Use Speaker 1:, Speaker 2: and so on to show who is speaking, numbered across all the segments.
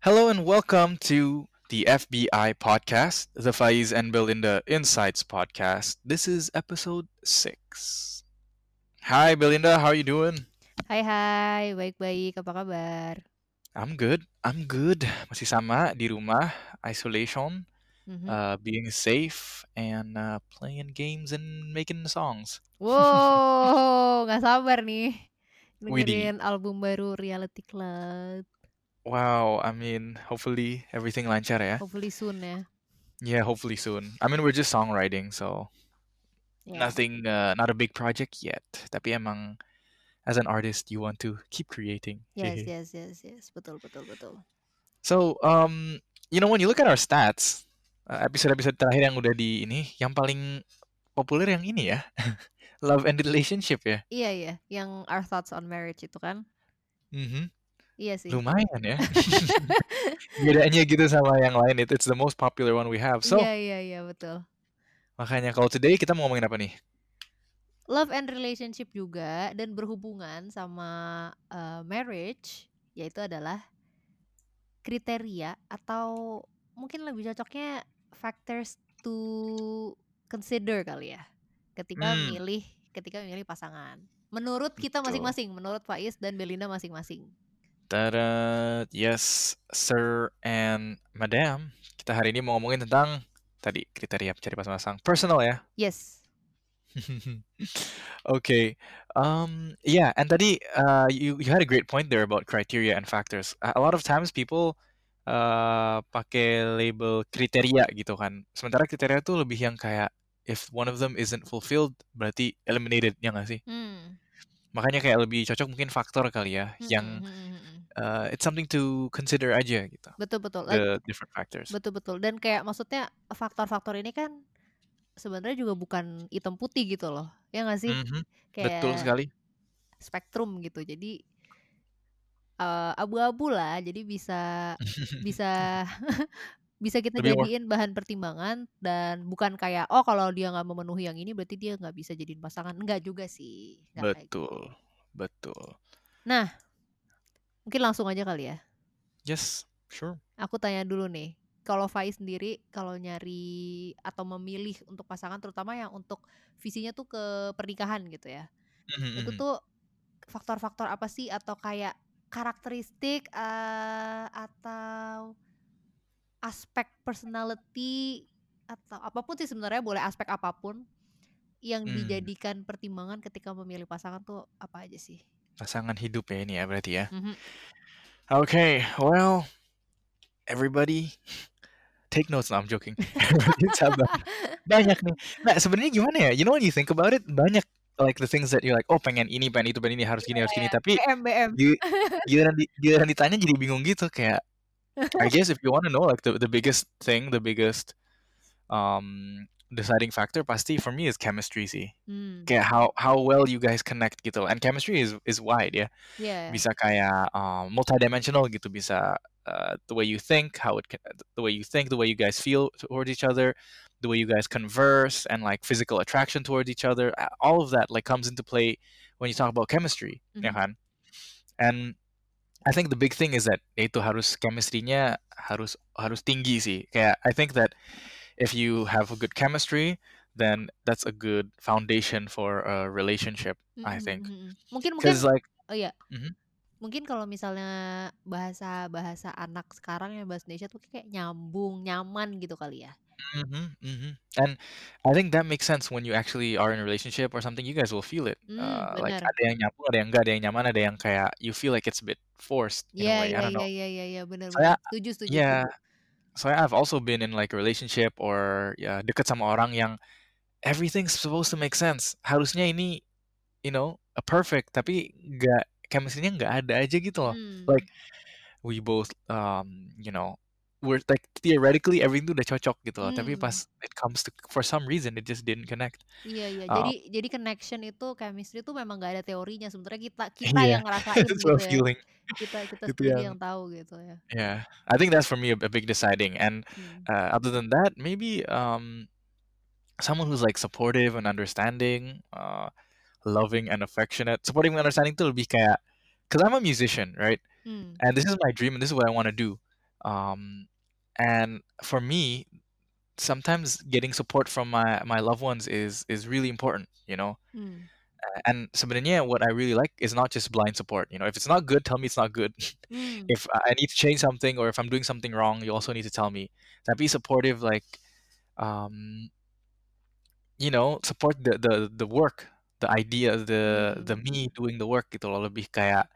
Speaker 1: Hello and welcome to the FBI podcast, the Faiz and Belinda Insights podcast. This is episode six. Hi Belinda, how are you doing?
Speaker 2: Hai hai, baik-baik, apa kabar?
Speaker 1: I'm good. I'm good. Masih sama di rumah, isolation,
Speaker 2: Mhm.
Speaker 1: uh, being safe, and uh, playing games and making songs.
Speaker 2: Wow, nggak sabar nih
Speaker 1: Widih.
Speaker 2: dengerin album baru Reality Club.
Speaker 1: Wow, I mean, hopefully everything lancar ya.
Speaker 2: Hopefully soon ya.
Speaker 1: Yeah, hopefully soon. I mean, we're just songwriting, so
Speaker 2: Ya,
Speaker 1: nothing, uh, not a big project yet. Tapi emang, as an artist, you want to keep creating.
Speaker 2: yes, yes, yes, yes, betul, betul, betul.
Speaker 1: So, um, you know, when you look at our stats, uh, episode-episode terakhir yang udah di ini, yang paling populer yang ini ya, love and relationship ya.
Speaker 2: Iya iya, yang Our Thoughts on Marriage itu kan?
Speaker 1: Mhm.
Speaker 2: Iya sih.
Speaker 1: Lumayan ya. Bedanya gitu sama yang lain itu, it's the most popular one we have. So,
Speaker 2: Iya iya iya betul.
Speaker 1: makanya kalau today kita mau ngomongin apa nih?
Speaker 2: Love and relationship juga dan berhubungan sama uh, marriage, yaitu adalah kriteria atau mungkin lebih cocoknya factors to consider kali ya ketika
Speaker 1: Hmm.
Speaker 2: milih ketika memilih pasangan. Menurut kita masing-masing, menurut Faiz dan Belinda masing-masing.
Speaker 1: Tada, yes, sir and madam. Kita hari ini mau ngomongin tentang tadi kriteria pencari pasangan personal ya.
Speaker 2: Yes.
Speaker 1: okay. Um. Yeah. And tadi, uh, you you had a great point there about criteria and factors. A lot of times people, uh, pakai label kriteria gitu kan. Sementara kriteria tuh lebih yang kayak if one of them isn't fulfilled berarti eliminated ya nggak sih?
Speaker 2: Hmm.
Speaker 1: Makanya kayak lebih cocok mungkin faktor kali ya
Speaker 2: Mm-mm,
Speaker 1: yang
Speaker 2: mm-mm, mm-mm.
Speaker 1: Uh, it's something to consider aja gitu.
Speaker 2: Betul betul.
Speaker 1: The different factors.
Speaker 2: betul betul. Dan kayak maksudnya faktor-faktor ini kan sebenarnya juga bukan hitam putih gitu loh. Ya nggak sih?
Speaker 1: Mhm. Betul
Speaker 2: Kayak
Speaker 1: sekali.
Speaker 2: spektrum gitu. Jadi eh, abu-abu lah. Jadi bisa bisa bisa kita
Speaker 1: Lebih
Speaker 2: jadiin bahan pertimbangan dan bukan kayak oh kalau dia nggak memenuhi yang ini berarti dia nggak bisa jadiin pasangan. Enggak juga sih. Nggak kayak gitu.
Speaker 1: betul. Betul.
Speaker 2: Nah, mungkin langsung aja kali ya.
Speaker 1: Yes, sure.
Speaker 2: Aku tanya dulu nih. Kalau Faiz sendiri kalau nyari atau memilih untuk pasangan terutama yang untuk visinya tuh ke pernikahan gitu ya.
Speaker 1: Mhm,
Speaker 2: Itu
Speaker 1: mhm.
Speaker 2: tuh faktor-faktor apa sih atau kayak karakteristik eh, atau aspek personality atau apa pun sih sebenarnya boleh aspek apa pun yang
Speaker 1: Hmm.
Speaker 2: dijadikan pertimbangan ketika memilih pasangan tuh apa aja sih?
Speaker 1: Pasangan hidup ya ini ya berarti ya.
Speaker 2: Mhm.
Speaker 1: Okay, well, everybody take notes. No, I'm joking. Sabar. Banyak nih. Nah, sebenarnya gimana ya? You know when you think about it, banyak like the things that you're like, oh pengen ini, pengen itu, pengen ini, harus gini, harus gini. Tapi
Speaker 2: BM BM.
Speaker 1: giliran di, giliran ditanya jadi bingung gitu kayak. I guess if you want to know like the the biggest thing, the biggest um deciding factor pasti for me is chemistry sih.
Speaker 2: Hmm.
Speaker 1: Kayak how how well you guys connect gitu. And chemistry is is wide ya.
Speaker 2: Yeah.
Speaker 1: bisa kayak um, multidimensional gitu bisa uh, the way you think how it the way you think the way you guys feel towards each other the way you guys converse and like physical attraction towards each other all of that like comes into play when you talk about chemistry ya
Speaker 2: Mhm.
Speaker 1: kan and I think the big thing is that ya itu harus chemistry-nya harus harus tinggi sih kayak I think that if you have a good chemistry then that's a good foundation for a relationship I
Speaker 2: Mhm,
Speaker 1: think
Speaker 2: mhm, mhm. Mungkin mungkin
Speaker 1: like
Speaker 2: oh iya.
Speaker 1: Mhm.
Speaker 2: Mungkin kalau misalnya bahasa-bahasa anak sekarang ya bahasa Indonesia tuh kayak nyambung, nyaman gitu kali ya.
Speaker 1: hmm hmm And I think that makes sense when you actually are in a relationship or something. You guys will feel it.
Speaker 2: Hmm,
Speaker 1: Uh, like ada yang nyambung, ada yang enggak, ada yang nyaman, ada yang kayak you feel like it's a bit forced in a
Speaker 2: Iya
Speaker 1: way. I
Speaker 2: iya
Speaker 1: don't
Speaker 2: iya
Speaker 1: know.
Speaker 2: iya iya benar
Speaker 1: Saya,
Speaker 2: benar. Setuju setuju
Speaker 1: yeah.
Speaker 2: setuju.
Speaker 1: So I've also been in like a relationship or ya deket sama orang yang everything's supposed to make sense. Harusnya ini, you know, a perfect, tapi nggak chemistry-nya nggak ada aja gitu loh.
Speaker 2: Hmm.
Speaker 1: Like we both, um, you know, we're like theoretically everything tuh udah cocok gitu loh. Tapi
Speaker 2: Hmm.
Speaker 1: pas it comes to for some reason it just didn't connect.
Speaker 2: Iya iya.
Speaker 1: Um,
Speaker 2: Jadi jadi connection itu chemistry itu memang gak ada teorinya. Sebenarnya kita kita
Speaker 1: Iya,
Speaker 2: yang ngerasain gitu
Speaker 1: a
Speaker 2: ya.
Speaker 1: feeling.
Speaker 2: Kita kita
Speaker 1: Itu
Speaker 2: sendiri
Speaker 1: yang
Speaker 2: yang tahu gitu ya.
Speaker 1: yeah. I think that's for me a, a big deciding. And
Speaker 2: Hmm.
Speaker 1: uh, other than that, maybe um someone who's like supportive and understanding, uh, loving and affectionate. Supportive and understanding tuh lebih kayak, cause I'm a musician, right?
Speaker 2: Hmm.
Speaker 1: And this is my dream and this is what I want to do. Um, and for me, sometimes getting support from my my loved ones is is really important. You know. Uh, and sebenarnya what I really like is not just blind support. You know, if it's not good, tell me it's not good.
Speaker 2: Hmm.
Speaker 1: if I need to change something or if I'm doing something wrong, you also need to tell me. That be supportive, like, um, you know, support the the the work, the idea, the the
Speaker 2: Hmm.
Speaker 1: me doing the work loh. Lebih kayak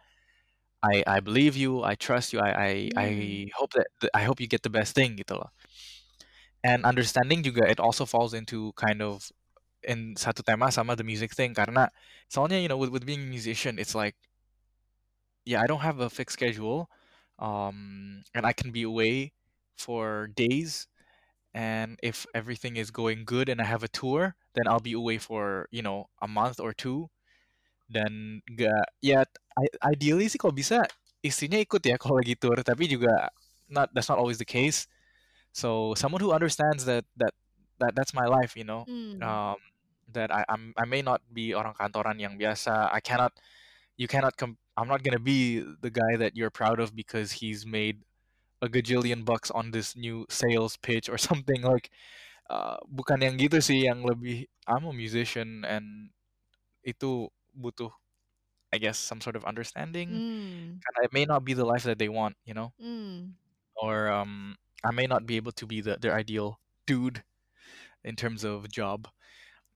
Speaker 1: I I believe you, I trust you, I I I
Speaker 2: Hmm.
Speaker 1: hope that I hope you get the best thing gitu loh. And understanding juga it also falls into kind of in satu tema sama the music thing karena soalnya you know with with being a musician it's like yeah I don't have a fixed schedule um and I can be away for days and if everything is going good and I have a tour then I'll be away for you know a month or two dan gak I- ideally sih kalau bisa istrinya ikut ya kalau lagi tour tapi juga not that's not always the case. So someone who understands that that that that's my life you know.
Speaker 2: Hmm.
Speaker 1: um that I I'm I may not be orang kantoran yang biasa. I cannot you cannot com- I'm not gonna be the guy that you're proud of because he's made a gajillion bucks on this new sales pitch or something like uh, bukan yang gitu sih yang lebih I'm a musician and itu butuh I guess some sort of understanding. And it may not be the life that they want you know?
Speaker 2: Hmm.
Speaker 1: or um I may not be able to be the their ideal dude in terms of job.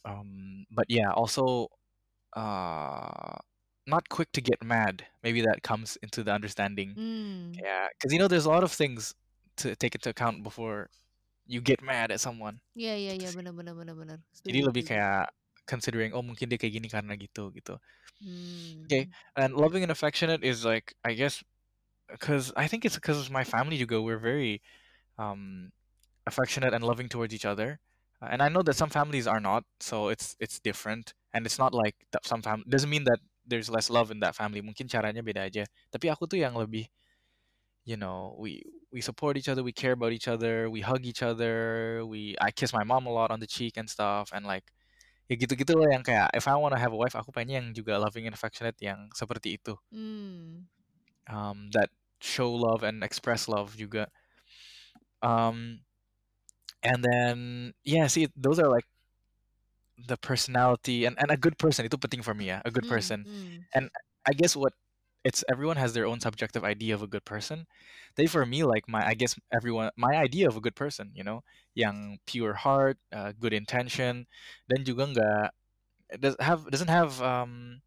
Speaker 1: Um but yeah also uh not quick to get mad. Maybe that comes into the understanding.
Speaker 2: Hmm.
Speaker 1: yeah because you know there's a lot of things to take into account before you get mad at someone.
Speaker 2: Iya
Speaker 1: gitu
Speaker 2: iya benar benar benar benar.
Speaker 1: jadi lebih kayak considering oh mungkin dia kayak gini karena gitu gitu. Okay
Speaker 2: Hmm.
Speaker 1: and loving and affectionate is like I guess because I think it's because of my family juga we're very um affectionate and loving towards each other. Uh, and I know that some families are not so it's it's different. And it's not like that some fam doesn't mean that there's less love in that family. Mungkin caranya beda aja. Tapi aku tuh yang lebih you know we we support each other we care about each other we hug each other we I kiss my mom a lot on the cheek and stuff. And like ya gitu-gitu loh yang kayak if I want to have a wife aku pengen yang juga loving and affectionate yang seperti itu
Speaker 2: Hmm.
Speaker 1: um that show love and express love juga um and then yeah see those are like the personality and, and a good person itu penting for me ya a good
Speaker 2: Hmm.
Speaker 1: person
Speaker 2: Hmm.
Speaker 1: and I guess what it's everyone has their own subjective idea of a good person. They for me like my I guess everyone my idea of a good person, you know, yang pure heart, uh, good intention, dan juga nggak it does have doesn't have um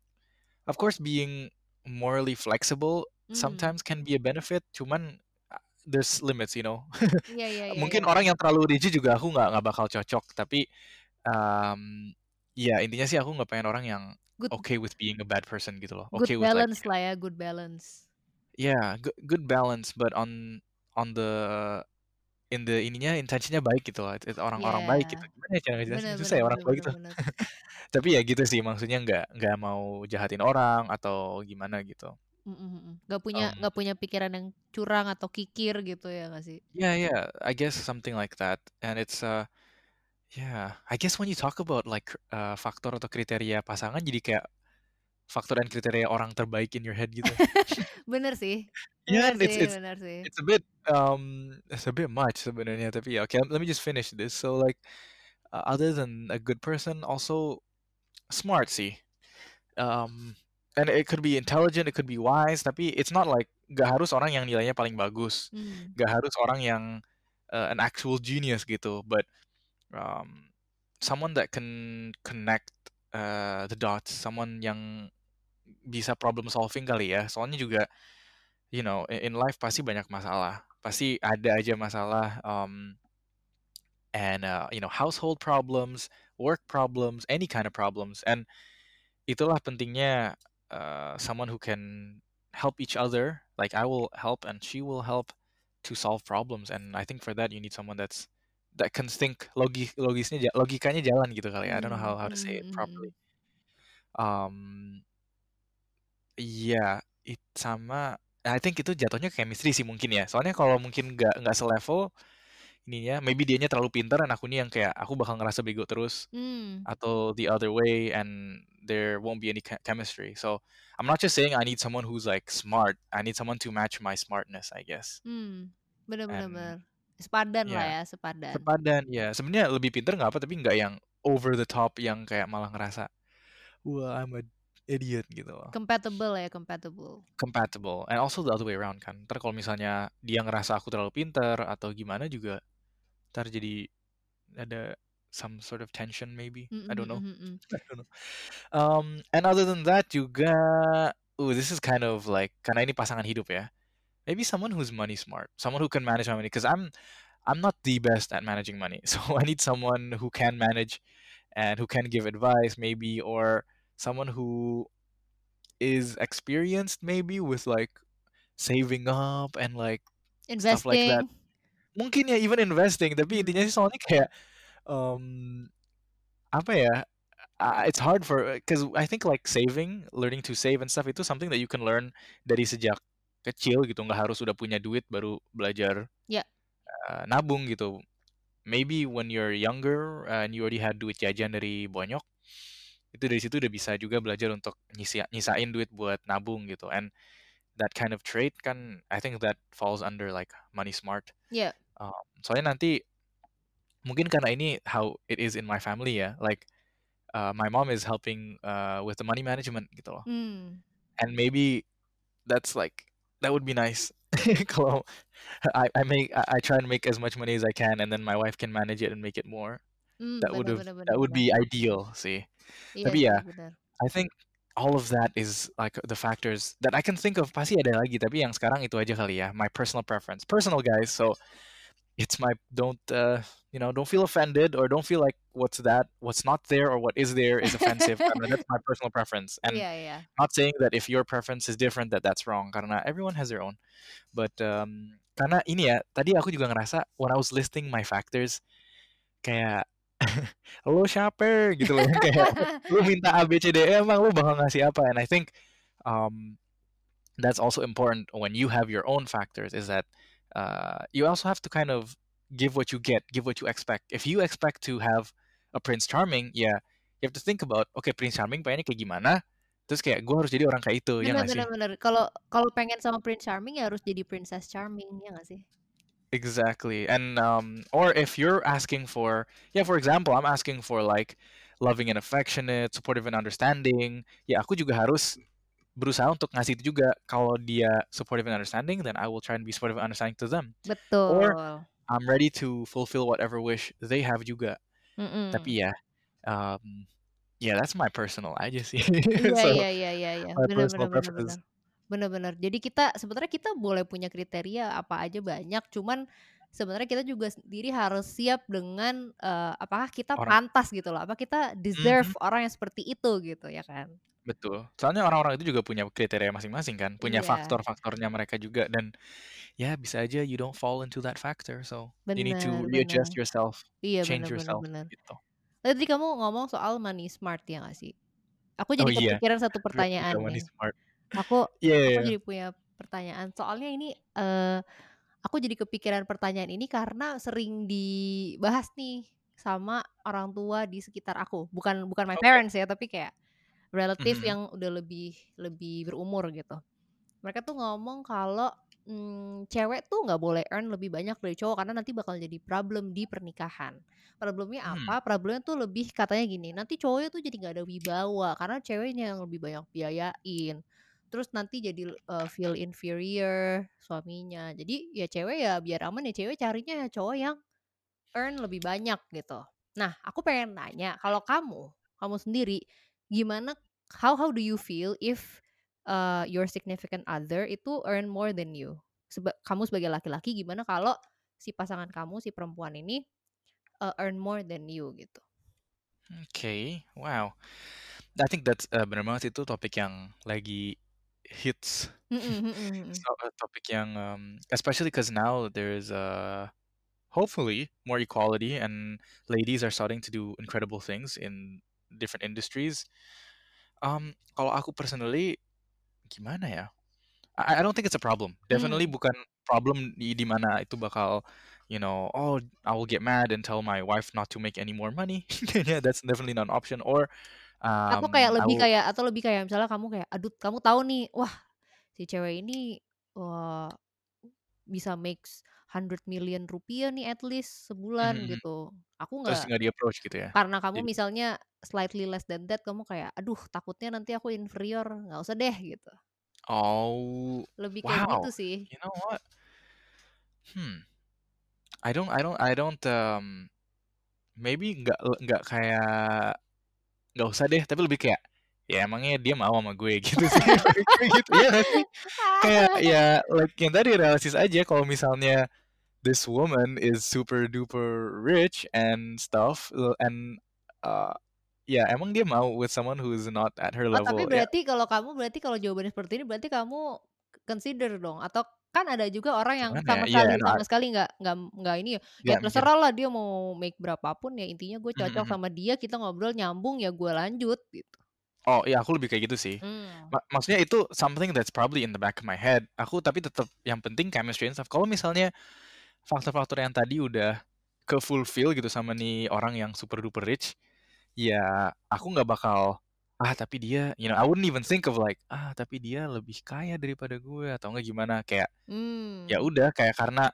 Speaker 1: of course being morally flexible
Speaker 2: Hmm.
Speaker 1: sometimes can be a benefit, cuman uh, there's limits, you know.
Speaker 2: Iya iya iya
Speaker 1: Mungkin
Speaker 2: iya.
Speaker 1: orang yang terlalu rigid juga aku nggak nggak bakal cocok, tapi um ya intinya sih aku nggak pengen orang yang
Speaker 2: Good
Speaker 1: okay with being a bad person gitu loh.
Speaker 2: good
Speaker 1: Okay with like
Speaker 2: balance lah ya, good balance.
Speaker 1: Yeah, good good balance, but on on the in the ininya intensinya baik gitu loh. It- it- orang-orang baik gitu. Gimana ya cara ngejelasin?
Speaker 2: Bener
Speaker 1: Susah
Speaker 2: bener
Speaker 1: ya orang
Speaker 2: bener
Speaker 1: baik
Speaker 2: bener bener.
Speaker 1: Tapi ya gitu sih, maksudnya nggak nggak mau jahatin orang atau gimana gitu.
Speaker 2: Mhm mhm. Nggak punya
Speaker 1: Um,
Speaker 2: nggak punya pikiran yang curang atau kikir gitu ya nggak sih?
Speaker 1: yeah, yeah, I guess something like that. And it's uh, yeah, I guess when you talk about like uh, faktor atau kriteria pasangan, jadi kayak faktor dan kriteria orang terbaik in your head gitu.
Speaker 2: Bener sih.
Speaker 1: Yeah,
Speaker 2: Bener
Speaker 1: it's
Speaker 2: sih,
Speaker 1: it's
Speaker 2: bener sih.
Speaker 1: it's a bit um it's a bit much sebenarnya tapi ya okay let me just finish this so like uh, other than a good person also smart sih um and it could be intelligent it could be wise tapi it's not like gak harus orang yang nilainya paling bagus
Speaker 2: Hmm.
Speaker 1: gak harus orang yang uh, an actual genius gitu but um someone that can connect uh, the dots someone yang bisa problem solving kali ya. Soalnya juga you know in, life pasti banyak masalah. Pasti ada aja masalah um and uh, you know household problems work problems any kind of problems. And itulah pentingnya uh, someone who can help each other. Like I will help and she will help to solve problems. And I think for that you need someone that's that can think logi logisnya logikanya jalan gitu kali ya. I don't know
Speaker 2: Hmm.
Speaker 1: how how to say it
Speaker 2: Hmm.
Speaker 1: properly um iya it sama I think itu jatuhnya chemistry sih mungkin ya soalnya kalau mungkin nggak nggak selevel ininya maybe dianya terlalu pintar dan aku nih yang kayak aku bakal ngerasa bego terus
Speaker 2: Hmm.
Speaker 1: atau the other way and there won't be any che- chemistry so I'm not just saying I need someone who's like smart I need someone to match my smartness I guess
Speaker 2: Hmm. Bener bener
Speaker 1: and
Speaker 2: bener. Sepadan lah
Speaker 1: ya
Speaker 2: sepadan.
Speaker 1: sepadan ya sebenarnya lebih pinter nggak apa tapi nggak yang over the top yang kayak malah ngerasa wah I'm a idiot gitu loh.
Speaker 2: Compatible ya, compatible.
Speaker 1: compatible. And also the other way around kan. Ntar kalau misalnya dia ngerasa aku terlalu pinter atau gimana juga ntar jadi ada some sort of tension maybe. I don't know.
Speaker 2: Mhm, mhm, mhm.
Speaker 1: I don't know. Um and other than that juga ooh this is kind of like karena ini pasangan hidup ya maybe someone who's money smart someone who can manage my money because I'm I'm not the best at managing money so I need someone who can manage and who can give advice maybe or someone who is experienced maybe with like saving up and like stuff like that
Speaker 2: Investing.
Speaker 1: mungkin ya even investing tapi
Speaker 2: Hmm.
Speaker 1: intinya sih soalnya kayak um apa ya uh, it's hard for because I think like saving learning to save and stuff itu something that you can learn dari sejak kecil gitu nggak harus udah punya duit baru belajar
Speaker 2: Ya.
Speaker 1: uh, nabung gitu maybe when you're younger and you already had duit jajan dari bonyok itu dari situ udah bisa juga belajar untuk nyisa, nyisain duit buat nabung gitu and that kind of trait kan I think that falls under like money smart
Speaker 2: Ya.
Speaker 1: um, soalnya nanti mungkin karena ini how it is in my family ya like uh, my mom is helping uh, with the money management gitu loh
Speaker 2: Hmm.
Speaker 1: and maybe that's like that would be nice. Kalau I, I make I, I try and make as much money as I can and then my wife can manage it and make it more.
Speaker 2: Hmm,
Speaker 1: that would have that would be ideal sih
Speaker 2: Iya
Speaker 1: tapi ya
Speaker 2: bener.
Speaker 1: I think all of that is like the factors that I can think of pasti ada lagi tapi yang sekarang itu aja kali ya my personal preference. Personal guys so it's my don't uh, you know don't feel offended or don't feel like what's that what's not there or what is there is offensive. Karena that's my personal preference. And
Speaker 2: Iya iya.
Speaker 1: not saying that if your preference is different that that's wrong. Karena everyone has their own. But um, karena ini ya tadi aku juga ngerasa when I was listing my factors kayak lo siapa gitu loh. Kayak lu minta A B C D E emang lu bakal ngasih apa? And I think um, that's also important when you have your own factors is that uh, you also have to kind of give what you get give what you expect if you expect to have a Prince Charming ya you have to think about okay Prince Charming pengennya kayak gimana terus kayak gue harus jadi orang kayak itu ya
Speaker 2: Bener
Speaker 1: nggak sih
Speaker 2: bener bener. Kalau kalau pengen sama Prince Charming ya harus jadi Princess Charming ya nggak sih?
Speaker 1: Exactly. And um or if you're asking for yeah, for example, I'm asking for like loving and affectionate, supportive and understanding. Ya, aku juga harus berusaha untuk ngasih itu juga. Kalau dia supportive and understanding, then I will try and be supportive and understanding to them. Or
Speaker 2: Betul.
Speaker 1: I'm ready to fulfill whatever wish they have juga.
Speaker 2: Mm-mm.
Speaker 1: Tapi ya, um yeah, that's my personal aja sih.
Speaker 2: Iya
Speaker 1: so
Speaker 2: iya iya iya iya.
Speaker 1: preferences.
Speaker 2: bener. Bener bener. Jadi kita sebenarnya kita boleh punya kriteria apa aja banyak, cuman sebenarnya kita juga sendiri harus siap dengan eh, apakah kita
Speaker 1: Orang
Speaker 2: pantas gitu loh, apa kita
Speaker 1: Mhm.
Speaker 2: deserve orang yang seperti itu gitu ya kan?
Speaker 1: Betul. Soalnya orang-orang itu juga punya kriteria masing-masing kan, punya
Speaker 2: Iya.
Speaker 1: faktor-faktornya mereka juga dan ya bisa aja you don't fall into that factor. So you need to
Speaker 2: Bener
Speaker 1: readjust
Speaker 2: bener.
Speaker 1: yourself,
Speaker 2: Iya
Speaker 1: change
Speaker 2: bener bener
Speaker 1: yourself
Speaker 2: bener.
Speaker 1: gitu.
Speaker 2: Tadi kamu ngomong soal money smart ya nggak sih? Aku
Speaker 1: Oh
Speaker 2: jadi
Speaker 1: iya,
Speaker 2: kepikiran satu
Speaker 1: juga
Speaker 2: pertanyaan
Speaker 1: money
Speaker 2: nih.
Speaker 1: smart.
Speaker 2: Aku
Speaker 1: Iya iya
Speaker 2: aku
Speaker 1: iya.
Speaker 2: jadi punya pertanyaan. Soalnya ini eh aku jadi kepikiran pertanyaan ini karena sering dibahas nih sama orang tua di sekitar aku. Bukan bukan my parents ya, tapi kayak relatif
Speaker 1: Mhm.
Speaker 2: yang udah lebih lebih berumur gitu. Mereka tuh ngomong kalau mm, cewek tuh nggak boleh earn lebih banyak dari cowok karena nanti bakal jadi problem di pernikahan. Problemnya
Speaker 1: Hmm.
Speaker 2: apa? Problemnya tuh lebih katanya gini, nanti cowoknya tuh jadi nggak ada wibawa karena ceweknya yang lebih banyak biayain. Terus nanti jadi eh, feel inferior suaminya. Jadi ya cewek ya biar aman ya cewek carinya ya cowok yang earn lebih banyak gitu. Nah, aku pengen nanya, kalau kamu, kamu sendiri gimana how how do you feel if uh, your significant other itu earn more than you? Seba- kamu sebagai laki-laki gimana kalau si pasangan kamu si perempuan ini uh, earn more than you gitu?
Speaker 1: Okay, wow. I think that's uh, benar banget itu topik yang lagi hits.
Speaker 2: Mm-mm, mm-mm, mm-mm.
Speaker 1: So, uh, yang um, especially because now there's uh hopefully more equality and ladies are starting to do incredible things in different industries. Um, kalau aku personally gimana ya? I, I don't think it's a problem. Definitely
Speaker 2: Hmm.
Speaker 1: bukan problem di di mana itu bakal you know, oh, I will get mad and tell my wife not to make any more money. yeah, that's definitely not an option. Or
Speaker 2: Atau
Speaker 1: um,
Speaker 2: kayak lebih kayak atau lebih kayak misalnya kamu kayak aduh kamu tahu nih, wah si cewek ini wah bisa makes 100 million rupiah nih at least sebulan
Speaker 1: mhm.
Speaker 2: gitu. Aku
Speaker 1: Terus
Speaker 2: nggak
Speaker 1: nggak di-approach gitu ya?
Speaker 2: karena kamu
Speaker 1: Jadi
Speaker 2: misalnya slightly less than that kamu kayak, "Aduh takutnya nanti aku inferior, nggak usah deh," gitu.
Speaker 1: Oh,
Speaker 2: Lebih kayak gitu
Speaker 1: wow,
Speaker 2: sih.
Speaker 1: you know what? Hmm. I don't I don't I don't, mmm, maybe nggak nggak kayak nggak usah deh, tapi lebih kayak, ya emangnya dia mau sama gue? Gitu sih, gitu, nggak sih? Kayak ya like yang tadi realistis aja kalau misalnya this woman is super duper rich and stuff, and, eee, ya emang dia mau with someone who is not at her
Speaker 2: Oh tapi
Speaker 1: level, ya.
Speaker 2: berarti kalau kamu berarti kalau jawabannya seperti ini berarti kamu consider dong atau kan ada juga orang yang
Speaker 1: gimana ya?
Speaker 2: sama
Speaker 1: Iya,
Speaker 2: sekali
Speaker 1: no I
Speaker 2: sama sekali nggak nggak nggak ini ya, ya
Speaker 1: mikir
Speaker 2: terserah lah dia mau make berapa pun ya intinya gue
Speaker 1: Mhm
Speaker 2: cocok
Speaker 1: mhm.
Speaker 2: sama dia, kita ngobrol nyambung ya gue lanjut gitu.
Speaker 1: Oh iya aku lebih kayak gitu sih.
Speaker 2: Mmm.
Speaker 1: Ma maksudnya itu something that's probably in the back of my head, aku tapi tetep yang penting chemistry and stuff. Kalau misalnya faktor-faktor yang tadi udah ke-fulfill gitu sama nih orang yang super duper rich, ya aku nggak bakal, "Ah tapi dia" you know, I wouldn't even think of like, "Ah tapi dia lebih kaya daripada gue," atau enggak gimana, kayak ya
Speaker 2: Mmm.
Speaker 1: udah kayak karena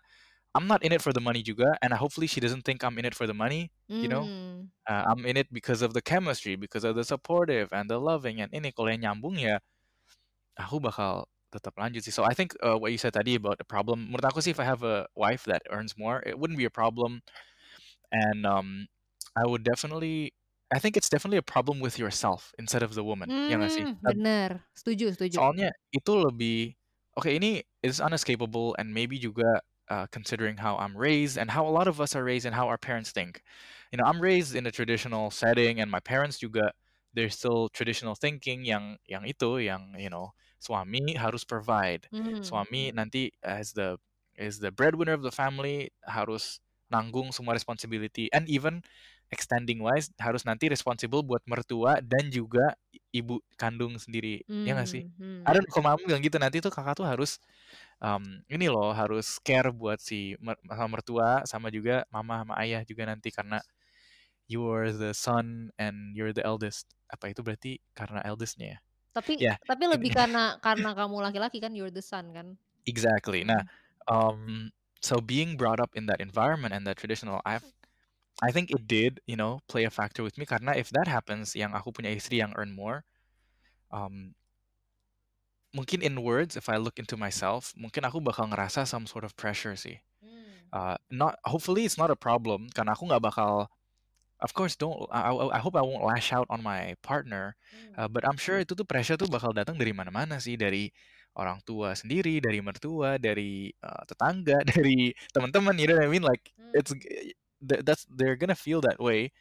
Speaker 1: I'm not in it for the money juga and hopefully she doesn't think I'm in it for the money, you know.
Speaker 2: Mmm.
Speaker 1: Uh, I'm in it because of the chemistry, because of the supportive and the loving and ini, kalau yang nyambung ya aku bakal tetap lanjut sih. So I think, eee, what you said tadi about the problem, menurut aku sih if I have a wife that earns more, it wouldn't be a problem and, um, I would definitely I think it's definitely a problem with yourself instead of the woman, ya nggak sih?
Speaker 2: Mmm,
Speaker 1: Eb
Speaker 2: bener, setuju setuju.
Speaker 1: soalnya itu lebih oke ini is unescapable and maybe juga, uh, considering how I'm raised and how a lot of us are raised and how our parents think. You know, I'm raised in a traditional setting and my parents juga they're still traditional thinking yang yang itu, yang you know, suami harus provide,
Speaker 2: Mhm.
Speaker 1: suami nanti as the is the breadwinner of the family harus nanggung semua responsibility and even extending wise harus nanti responsible buat mertua dan juga ibu kandung sendiri, ya nggak sih? Don't
Speaker 2: hmm.
Speaker 1: know kalau mama bilang gitu, nanti tuh Kakak tuh harus, mmm, ini loh harus care buat si mer sama mertua sama juga mama sama ayah juga nanti karena you are the son and you're the eldest. Apa itu berarti karena eldest-nya ya?
Speaker 2: Tapi
Speaker 1: Ya,
Speaker 2: tapi lebih karena karena kamu laki-laki kan, you're the son kan?
Speaker 1: Exactly. Nah, um, so being brought up in that environment and that traditional I've I think it did, you know, play a factor with me karena if that happens yang aku punya istri yang earn more, um mungkin in words if I look into myself, mungkin aku bakal ngerasa some sort of pressure sih.
Speaker 2: Mmm.
Speaker 1: Uh, not hopefully it's not a problem karena aku nggak bakal of course don't I I hope I won't lash out on my partner,
Speaker 2: Mmm.
Speaker 1: uh, but I'm sure itu tuh pressure tuh bakal datang dari mana-mana sih, dari orang tua sendiri, dari mertua, dari, eee, tetangga, dari teman-teman, you know what I mean? Like
Speaker 2: Mmm.
Speaker 1: it's g tha that's they're gonna feel that way,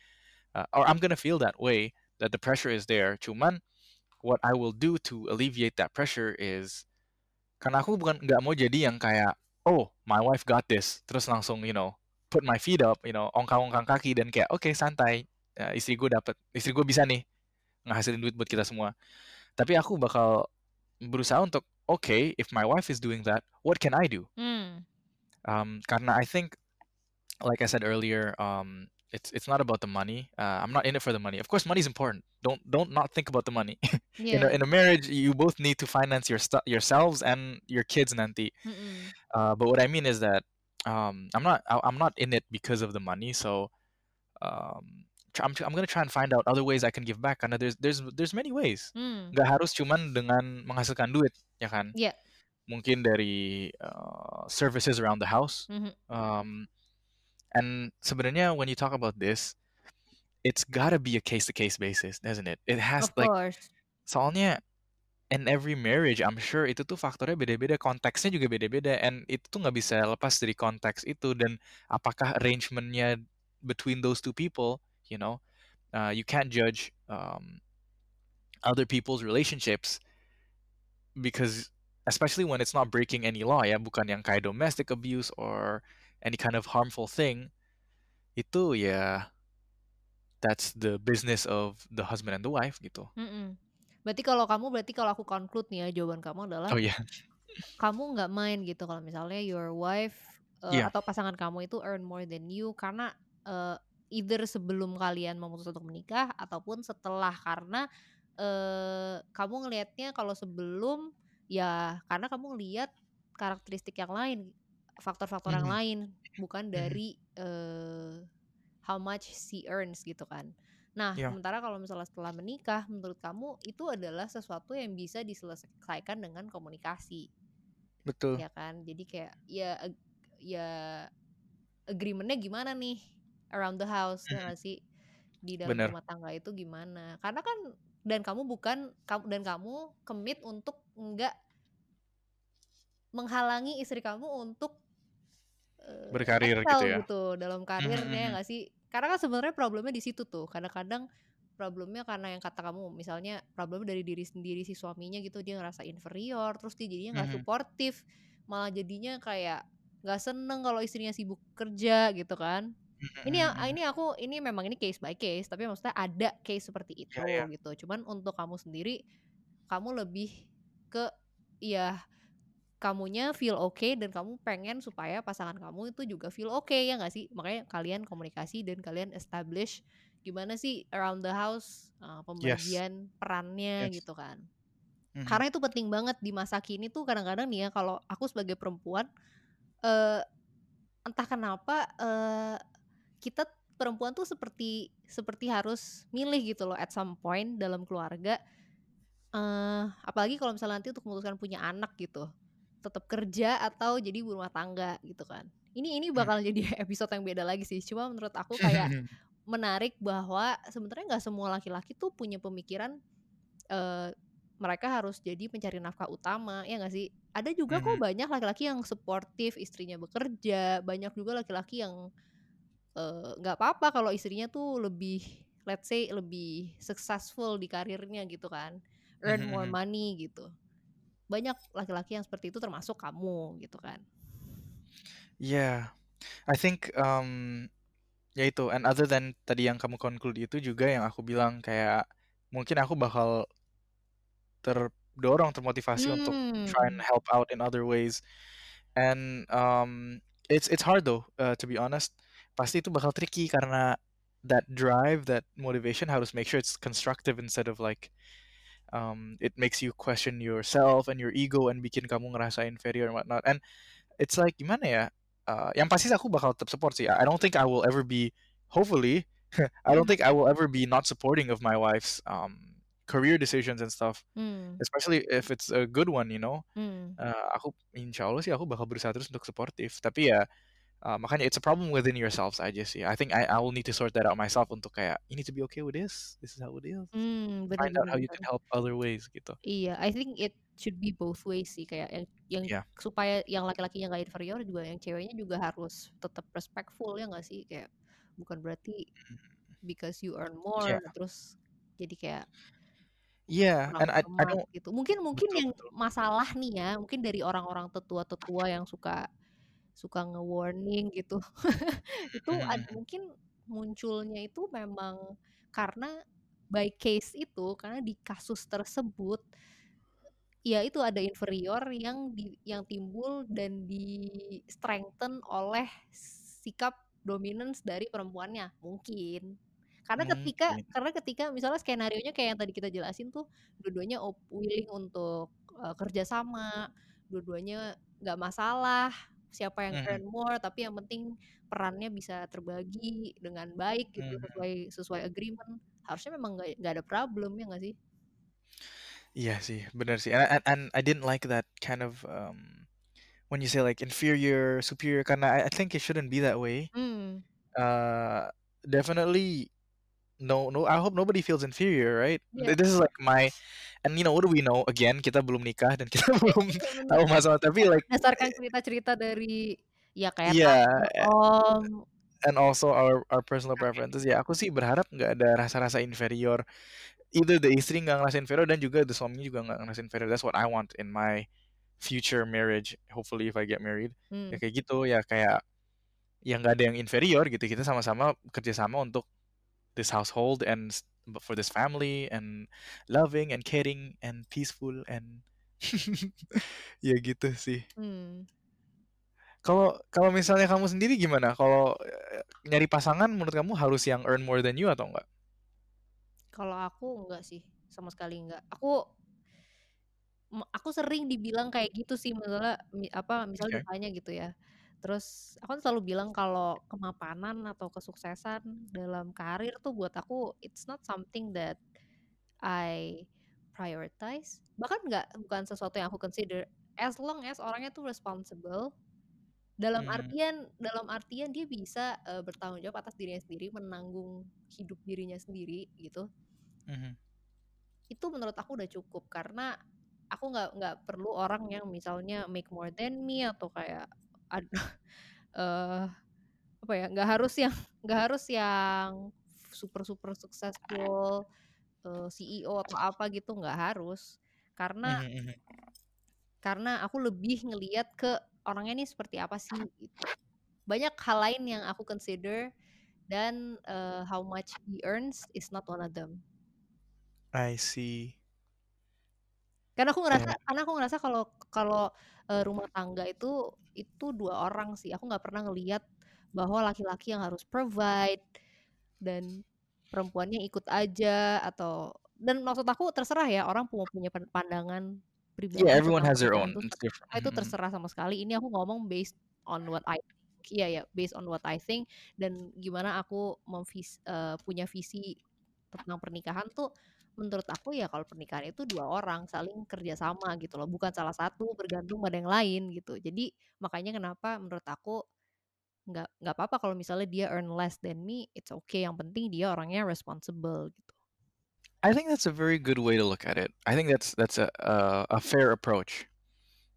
Speaker 1: uh, or I'm gonna feel that way, that the pressure is there. Cuman what I will do to alleviate that pressure is karena aku bukan nggak mau jadi yang kayak, "Oh, my wife got this," terus langsung, you know, put my feet up, you know, ongkang-ongkang kaki dan kayak, "Oke santai, eee, istri gue dapet istri gue bisa nih ngehasilin duit buat kita semua." Tapi aku bakal berusaha untuk, "Oke, if my wife is doing that, what can I do?"
Speaker 2: Mmm.
Speaker 1: Um, karena I think like I said earlier, um, it's it's not about the money, uh, I'm not in it for the money. Of course money is important, don't don't not think about the money. In a in a marriage, you both need to finance your stu yourselves and your kids nanti. Uh, but what I mean is that, um, I'm not I I'm not in it because of the money, so, um, tr I'm I'm gonna try and find out other ways I can give back karena there's there's there's many ways.
Speaker 2: Mmm.
Speaker 1: Nggak harus cuman dengan menghasilkan duit, ya kan?
Speaker 2: Iya.
Speaker 1: Mungkin dari, eee, services around the house,
Speaker 2: Mhm.
Speaker 1: um, and sebenarnya when you talk about this, it's gotta be a case to case basis, doesn't it? It has
Speaker 2: Of
Speaker 1: like
Speaker 2: course.
Speaker 1: soalnya in every marriage I'm sure itu tuh faktornya beda-beda, konteksnya juga beda-beda, and itu tuh nggak bisa lepas dari konteks itu dan apakah arrangement-nya between those 2 people, you know, uh, you can't judge, um, other people's relationships because especially when it's not breaking any law ya, bukan yang kayak domestic abuse or any kind of harmful thing, itu ya that's the business of the husband and the wife gitu.
Speaker 2: Mhm. Berarti kalau kamu berarti kalau aku conclude nih ya, jawaban kamu adalah
Speaker 1: Oh, iya.
Speaker 2: kamu nggak mind gitu kalau misalnya your wife, eee,
Speaker 1: Iya.
Speaker 2: atau pasangan kamu itu earn more than you karena, eee, either sebelum kalian memutuskan untuk menikah ataupun setelah karena, eee, kamu ngelihatnya kalau sebelum ya karena kamu ngelihat karakteristik yang lain, faktor-faktor yang
Speaker 1: Mhm.
Speaker 2: lain, bukan
Speaker 1: Mhm.
Speaker 2: dari eh how much she earns gitu kan. Nah,
Speaker 1: Iya.
Speaker 2: sementara kalau misalnya setelah menikah, menurut kamu itu adalah sesuatu yang bisa diselesaikan dengan komunikasi,
Speaker 1: Betul.
Speaker 2: ya kan? Jadi kayak ya ag- ya agreementnya gimana nih around the house ya
Speaker 1: Mhm.
Speaker 2: nggak sih di dalam
Speaker 1: Bener.
Speaker 2: rumah tangga itu gimana? Karena kan dan kamu bukan kamu dan kamu commit untuk enggak menghalangi istri kamu untuk eh,
Speaker 1: Berkarir gitu ya.
Speaker 2: gitu dalam karirnya nggak sih? Karena kan sebenarnya problemnya di situ tuh. Kadang-kadang problemnya karena yang kata kamu, misalnya problemnya dari diri sendiri si suaminya gitu dia ngerasa inferior, terus dia jadinya nggak
Speaker 1: Mhm.
Speaker 2: suportif, malah jadinya kayak nggak seneng kalau istrinya sibuk kerja gitu kan. Ini yang ini aku ini memang ini case by case, tapi maksudnya ada case seperti itu
Speaker 1: Iya, iya.
Speaker 2: gitu. Cuman untuk kamu sendiri, kamu lebih ke ya kamunya feel okay dan kamu pengen supaya pasangan kamu itu juga feel okay ya nggak sih? Makanya kalian komunikasi dan kalian establish gimana sih around the house uh,
Speaker 1: Yes.
Speaker 2: pembagian perannya
Speaker 1: Yes.
Speaker 2: gitu kan.
Speaker 1: Mhm.
Speaker 2: Karena itu penting banget di masa kini tuh kadang-kadang nih ya kalau aku sebagai perempuan eh entah kenapa eh kita perempuan tuh seperti seperti harus milih gitu loh at some point dalam keluarga eh apalagi kalau misalnya nanti untuk memutuskan punya anak gitu tetap kerja atau jadi ibu rumah tangga gitu kan ini ini
Speaker 1: Mhm.
Speaker 2: bakal jadi episode yang beda lagi sih cuma menurut aku kayak menarik bahwa sebenarnya nggak semua laki-laki tuh punya pemikiran eh mereka harus jadi pencari nafkah utama ya nggak sih ada juga kok
Speaker 1: Mhm.
Speaker 2: banyak laki-laki yang suportif istrinya bekerja banyak juga laki-laki yang eh, nggak apa-apa kalau istrinya tuh lebih let's say lebih successful di karirnya gitu kan earn more
Speaker 1: mhm.
Speaker 2: money gitu banyak laki-laki yang seperti itu termasuk kamu gitu kan
Speaker 1: Yeah, I think um, ya itu. And other than tadi yang kamu conclude itu juga yang aku bilang kayak mungkin aku bakal terdorong, termotivasi untuk try and
Speaker 2: hmm
Speaker 1: help out in other ways. And um, it's it's hard though, uh, to be honest. Pasti itu bakal tricky karena that drive, that motivation harus make sure it's constructive instead of like um, it makes you question yourself and your ego and bikin kamu ngerasa inferior and whatnot. And it's like gimana ya? Uh, yang pasti aku bakal tetap support sih. I don't think I will ever be, hopefully, I don't
Speaker 2: hmm
Speaker 1: think I will ever be not supporting of my wife's um, career decisions and stuff.
Speaker 2: hmm
Speaker 1: Especially if it's a good one, you know.
Speaker 2: hmm
Speaker 1: Uh, aku insya Allah sih aku bakal berusaha terus untuk supportive. Tapi ya uh, makanya it's a problem within yourselves aja sih. I think I, I will need to sort that out myself untuk kayak you need to be okay with this. This is how it is.
Speaker 2: hmm bener
Speaker 1: Find out
Speaker 2: bener
Speaker 1: how you can help other ways gitu.
Speaker 2: Iya, I think it should be both ways sih kayak yang yang
Speaker 1: Yeah.
Speaker 2: supaya yang laki-lakinya nggak inferior juga yang ceweknya juga harus tetap respectful ya nggak sih kayak bukan berarti because you earn more
Speaker 1: Yeah.
Speaker 2: terus jadi kayak
Speaker 1: Yeah,
Speaker 2: kurang
Speaker 1: and I I don't
Speaker 2: gitu. Mungkin mungkin
Speaker 1: betul
Speaker 2: yang
Speaker 1: betul.
Speaker 2: masalah nih ya, mungkin dari orang-orang tetua-tetua yang suka suka nge-warning gitu. itu ad,
Speaker 1: Mhm.
Speaker 2: mungkin munculnya itu memang karena by case itu karena di kasus tersebut ya itu ada inferior yang di, yang timbul dan di strengthen oleh sikap dominance dari perempuannya mungkin karena ketika
Speaker 1: Mungkin.
Speaker 2: karena ketika misalnya skenario nya kayak yang tadi kita jelasin tuh dua-duanya willing untuk uh, kerjasama dua-duanya nggak masalah siapa yang
Speaker 1: Mhm.
Speaker 2: earn more tapi yang penting perannya bisa terbagi dengan baik gitu
Speaker 1: Mhm.
Speaker 2: sesuai sesuai agreement harusnya memang nggak nggak ada problem ya nggak sih
Speaker 1: Iya sih, benar sih. And, and and I didn't like that kind of um, when you say like inferior, superior, karena I, I think it shouldn't be that way.
Speaker 2: hmm
Speaker 1: Uh, definitely, no, no. I hope nobody feels inferior, right?
Speaker 2: Iya.
Speaker 1: This is like my, and you know, what do we know? Again, kita belum nikah dan kita belum
Speaker 2: Iya,
Speaker 1: tahu masalah. Tapi like,
Speaker 2: berdasarkan cerita-cerita dari ya kayak
Speaker 1: Iya,
Speaker 2: tante, om
Speaker 1: and also our our personal preferences. Ya, aku sih berharap nggak ada rasa-rasa inferior. Either the istri nggak ngerasa inferior dan juga the suaminya juga nggak ngerasa inferior. That's what I want in my future marriage. Hopefully, if I get married.
Speaker 2: hmm.
Speaker 1: ya kayak gitu ya kayak yang nggak ada yang inferior gitu kita sama-sama kerjasama untuk this household and for this family and loving and caring and peaceful and ya gitu sih
Speaker 2: Hmm.
Speaker 1: kalau kalau misalnya kamu sendiri gimana kalau eh, nyari pasangan menurut kamu harus yang earn more than you atau enggak
Speaker 2: Kalau aku enggak sih, sama sekali enggak. Aku aku sering dibilang kayak gitu sih misalnya mi- apa misalnya
Speaker 1: Oke.
Speaker 2: ditanya gitu ya. Terus aku kan selalu bilang kalau kemapanan atau kesuksesan dalam karir tuh buat aku it's not something that I prioritize. Bahkan nggak bukan sesuatu yang aku consider as long as orangnya tuh responsible dalam
Speaker 1: Mhm.
Speaker 2: artian dalam artian dia bisa uh, bertanggung jawab atas dirinya sendiri, menanggung hidup dirinya sendiri gitu.
Speaker 1: Mhm.
Speaker 2: Itu menurut aku udah cukup karena aku nggak nggak perlu orang yang misalnya make more than me atau kayak ada uh, apa ya nggak harus yang nggak harus yang super super successful uh, CEO atau apa gitu nggak harus karena
Speaker 1: Mhm, mhm.
Speaker 2: karena aku lebih ngeliat ke orangnya ini seperti apa sih gitu banyak hal lain yang aku consider dan uh, how much he earns is not one of them
Speaker 1: I see.
Speaker 2: Karena aku ngerasa
Speaker 1: Yeah.
Speaker 2: karena aku ngerasa kalau kalau uh, rumah tangga itu itu dua orang sih aku nggak pernah ngeliat bahwa laki-laki yang harus provide dan perempuannya ikut aja atau dan maksud aku terserah ya orang punya pan- pandangan pribadi
Speaker 1: Yeah, everyone has their own. It's different.
Speaker 2: itu
Speaker 1: Mhm, mhm.
Speaker 2: terserah sama sekali ini aku ngomong based on what I think iya ya based on what I think dan gimana aku memvis eh, punya visi tentang pernikahan tuh menurut aku ya kalau pernikahan itu dua orang saling kerjasama gitu loh bukan salah satu bergantung pada yang lain gitu jadi makanya kenapa menurut aku nggak nggak apa-apa kalau misalnya dia earn less than me it's okay yang penting dia orangnya responsible gitu
Speaker 1: I think that's a very good way to look at it. I think that's that's a a, a fair approach,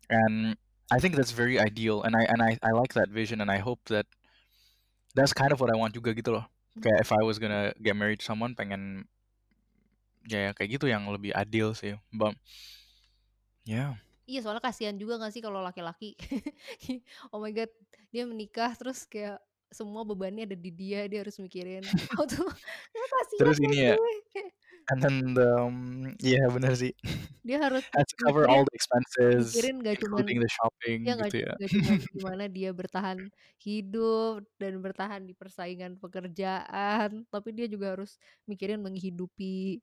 Speaker 1: and I think that's very ideal. And I and I, I like that vision, and I hope that that's kind of what I want juga gitu loh.
Speaker 2: Hmm.
Speaker 1: Kayak if I was gonna get married to someone, pengen ya kayak gitu yang lebih adil sih. But yeah,
Speaker 2: iya soalnya kasihan juga gak sih kalau laki-laki oh my god dia menikah terus kayak semua bebannya ada di dia dia harus mikirin aku tuh ya kasihan
Speaker 1: terus
Speaker 2: ya
Speaker 1: ini ya, and then the um, yeah bener sih.
Speaker 2: dia harus
Speaker 1: Has cover all the expenses,
Speaker 2: mikirin gak cuman
Speaker 1: including the shopping
Speaker 2: ya
Speaker 1: gitu ya.
Speaker 2: nggak cuma gimana dia bertahan hidup dan bertahan di persaingan pekerjaan tapi dia juga harus mikirin menghidupi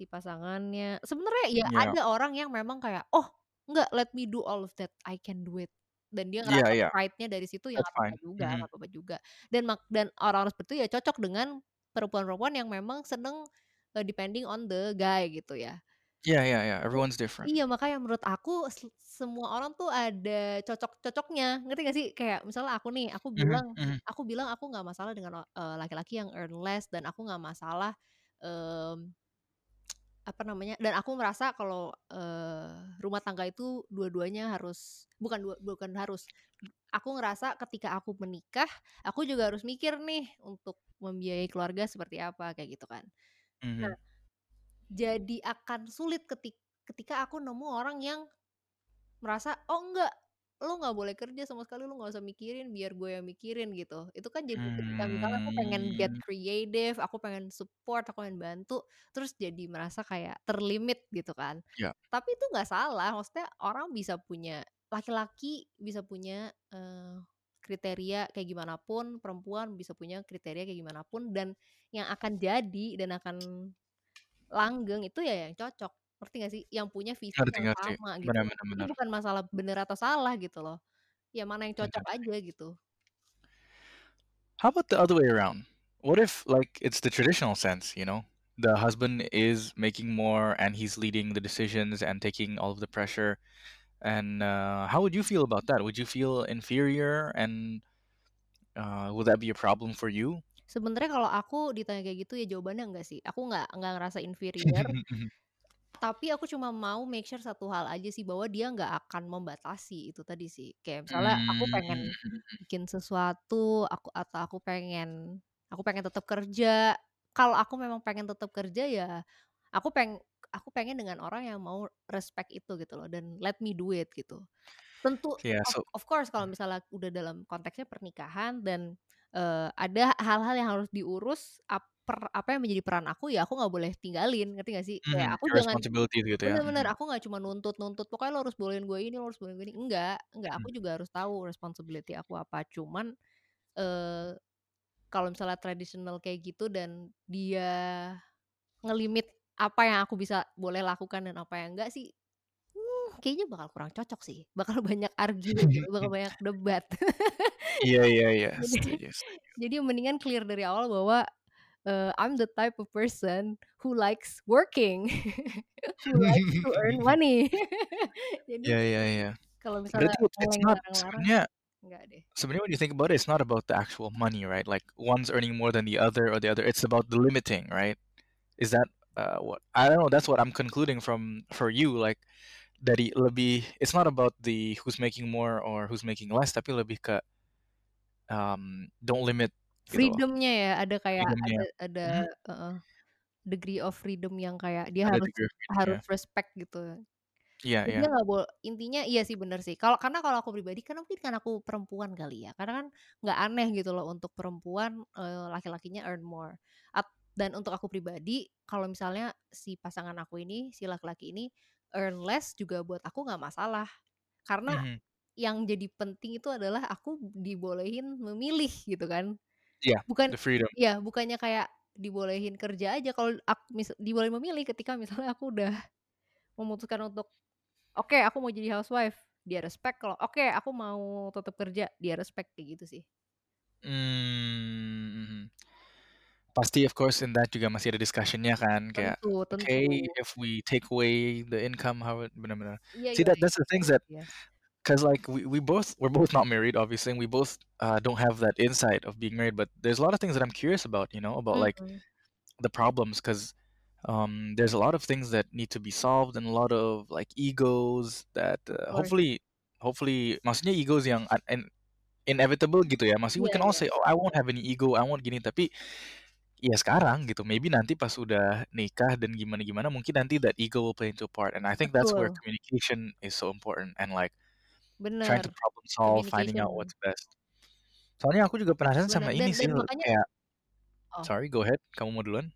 Speaker 2: si pasangannya sebenarnya ya
Speaker 1: Yeah,
Speaker 2: ada orang yang memang kayak oh nggak let me do all of that I can do it dan dia
Speaker 1: yeah,
Speaker 2: ngerasa
Speaker 1: yeah.
Speaker 2: pride-nya dari situ ya apa-apa juga
Speaker 1: Mhm.
Speaker 2: nggak apa-apa juga dan mak dan orang-orang seperti itu ya cocok dengan perempuan-perempuan yang memang seneng uh, depending on the guy gitu ya
Speaker 1: Yeah, yeah, yeah. Everyone's different.
Speaker 2: Iya makanya menurut aku se- semua orang tuh ada cocok-cocoknya ngerti gak sih kayak misalnya aku nih aku
Speaker 1: Mhm,
Speaker 2: bilang
Speaker 1: mhm.
Speaker 2: aku bilang aku nggak masalah dengan uh, laki-laki yang earn less dan aku nggak masalah em, apa namanya dan aku merasa kalau uh, rumah tangga itu dua-duanya harus bukan dua, bukan harus aku ngerasa ketika aku menikah aku juga harus mikir nih untuk membiayai keluarga seperti apa kayak gitu kan nah
Speaker 1: Mhm.
Speaker 2: jadi akan sulit ketika ketika aku nemu orang yang merasa oh enggak lo nggak boleh kerja sama sekali lo nggak usah mikirin biar gue yang mikirin gitu itu kan jadi ketika misalnya aku pengen get
Speaker 1: Hmm.
Speaker 2: creative aku pengen support aku pengen bantu terus jadi merasa kayak terlimit gitu kan
Speaker 1: Ya.
Speaker 2: tapi itu nggak salah maksudnya orang bisa punya laki-laki bisa punya eh, kriteria kayak gimana pun perempuan bisa punya kriteria kayak gimana pun dan yang akan jadi dan akan langgeng itu ya yang cocok ngerti gak sih yang punya visi
Speaker 1: Ngerti,
Speaker 2: yang
Speaker 1: ngerti.
Speaker 2: sama gitu
Speaker 1: Benar, benar,
Speaker 2: ini
Speaker 1: benar.
Speaker 2: bukan masalah bener atau salah gitu loh ya mana yang cocok
Speaker 1: Benar.
Speaker 2: aja gitu
Speaker 1: How about the other way around? What if like it's the traditional sense, you know? The husband is making more and he's leading the decisions and taking all of the pressure. And uh, how would you feel about that? Would you feel inferior and uh, would that be a problem for you?
Speaker 2: sebenarnya kalau aku ditanya kayak gitu ya jawabannya enggak sih aku nggak nggak ngerasa inferior tapi aku cuma mau make sure satu hal aja sih bahwa dia nggak akan membatasi itu tadi sih. Kayak misalnya aku pengen
Speaker 1: Hmm.
Speaker 2: bikin sesuatu aku atau aku pengen aku pengen tetap kerja. Kalau aku memang pengen tetap kerja ya aku peng aku pengen dengan orang yang mau respect itu gitu loh dan let me do it gitu. Tentu
Speaker 1: Yeah,
Speaker 2: of,
Speaker 1: so
Speaker 2: of course kalau misalnya udah dalam konteksnya pernikahan dan eh, ada hal-hal yang harus diurus per- apa yang menjadi peran aku ya aku nggak boleh tinggalin ngerti gak sih kayak
Speaker 1: mhm,
Speaker 2: aku jangan
Speaker 1: gitu ya.
Speaker 2: bener-bener
Speaker 1: mhm.
Speaker 2: aku nggak cuma nuntut-nuntut pokoknya lo harus bolehin gue ini lo harus bolehin gue ini enggak enggak aku
Speaker 1: Mhm.
Speaker 2: juga harus tahu responsibility aku apa cuman eh kalau misalnya tradisional kayak gitu dan dia ngelimit apa yang aku bisa boleh lakukan dan apa yang enggak sih hmm, kayaknya bakal kurang cocok sih, bakal banyak argue gitu, bakal banyak debat.
Speaker 1: Iya iya iya,
Speaker 2: jadi mendingan clear dari awal bahwa, eee, I'm the type of person who likes working, who likes to earn money. Jadi
Speaker 1: iya iya.
Speaker 2: kalau misalnya
Speaker 1: Berarti it's not sebenarnya sebenarnya when you think about it, it's not about the actual money, right? Like one's earning more than the other or the other, it's about the limiting, right? Is that, uh, what I don't know, that's what I'm concluding from for you, like dari lebih it's not about the who's making more or who's making less, tapi lebih ke, um, don't limit gitu.
Speaker 2: Freedom-nya ya, ada kayak
Speaker 1: Freedom-nya.
Speaker 2: ada ada
Speaker 1: Mhm.
Speaker 2: heeh, degree of freedom yang kayak dia
Speaker 1: Ada
Speaker 2: harus harus
Speaker 1: freedom-nya.
Speaker 2: respect gitu.
Speaker 1: Iya iya.
Speaker 2: dia nggak bol intinya iya sih bener sih, kalau karena kalau aku pribadi kan mungkin karena aku perempuan kali ya, karena kan nggak aneh gitu loh untuk perempuan, eee, laki-lakinya earn more. At dan untuk aku pribadi, kalau misalnya si pasangan aku ini, si laki-laki ini earn less juga buat aku nggak masalah. Karena
Speaker 1: Mhm.
Speaker 2: yang jadi penting itu adalah aku dibolehin memilih gitu kan.
Speaker 1: Iya,
Speaker 2: Bukan
Speaker 1: the freedom.
Speaker 2: iya, bukannya kayak dibolehin kerja aja, kalau ak mis dibolehin memilih ketika misalnya aku udah memutuskan untuk, "Oke, aku mau jadi housewife," dia respect, kalau, "Oke, aku mau tetap kerja," dia respect, kayak gitu sih.
Speaker 1: Mhm. Pasti of course in that juga masih ada discussion-nya kan, kayak,
Speaker 2: Tentu
Speaker 1: "Okay,
Speaker 2: tentu.
Speaker 1: if we take away the income, how it" bener.
Speaker 2: Iya
Speaker 1: See
Speaker 2: iya
Speaker 1: that
Speaker 2: iya,
Speaker 1: that's the things that
Speaker 2: iya.
Speaker 1: 'Cause like we we both we're both not married obviously, and we both, uh, don't have that insight of being married, but there's a lot of things that I'm curious about, you know, about like
Speaker 2: Mhm.
Speaker 1: the problems 'cause, um, there's a lot of things that need to be solved and a lot of like egos that, uh, hopefully hopefully maksudnya egos yang in inevitable gitu ya, maksudnya we can all
Speaker 2: iya.
Speaker 1: say, "Oh, I won't have any ego, I won't gini," tapi ya sekarang gitu, maybe nanti pas udah nikah dan gimana-gimana mungkin nanti that ego will play into a part, and I think that's where communication is so important and like trying
Speaker 2: Bener,
Speaker 1: to problem solve, finding out what's best. Soalnya aku juga penasaran
Speaker 2: Bener,
Speaker 1: sama
Speaker 2: dan
Speaker 1: ini sih,
Speaker 2: dan
Speaker 1: le
Speaker 2: makanya
Speaker 1: kayak
Speaker 2: oh.
Speaker 1: sorry, go ahead, kamu mau duluan?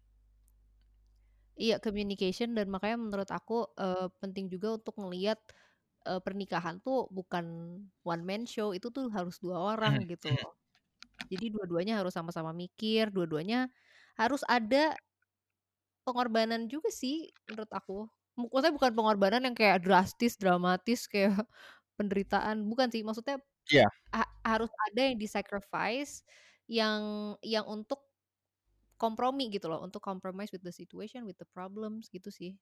Speaker 2: Iya, communication dan makanya menurut aku, eee, penting juga untuk ngelihat, eee, pernikahan tuh bukan one man show, itu tuh harus 2
Speaker 1: Mhm
Speaker 2: orang gitu
Speaker 1: mhm.
Speaker 2: loh. Jadi dua-duanya harus sama-sama mikir, dua-duanya harus ada pengorbanan juga sih menurut aku. Maksudnya bukan pengorbanan yang kayak drastis, dramatis, kayak penderitaan, bukan sih, maksudnya
Speaker 1: Iya.
Speaker 2: ha harus ada yang di-sacrifice yang yang untuk kompromi gitu loh, untuk compromise with the situation, with the problems, gitu sih.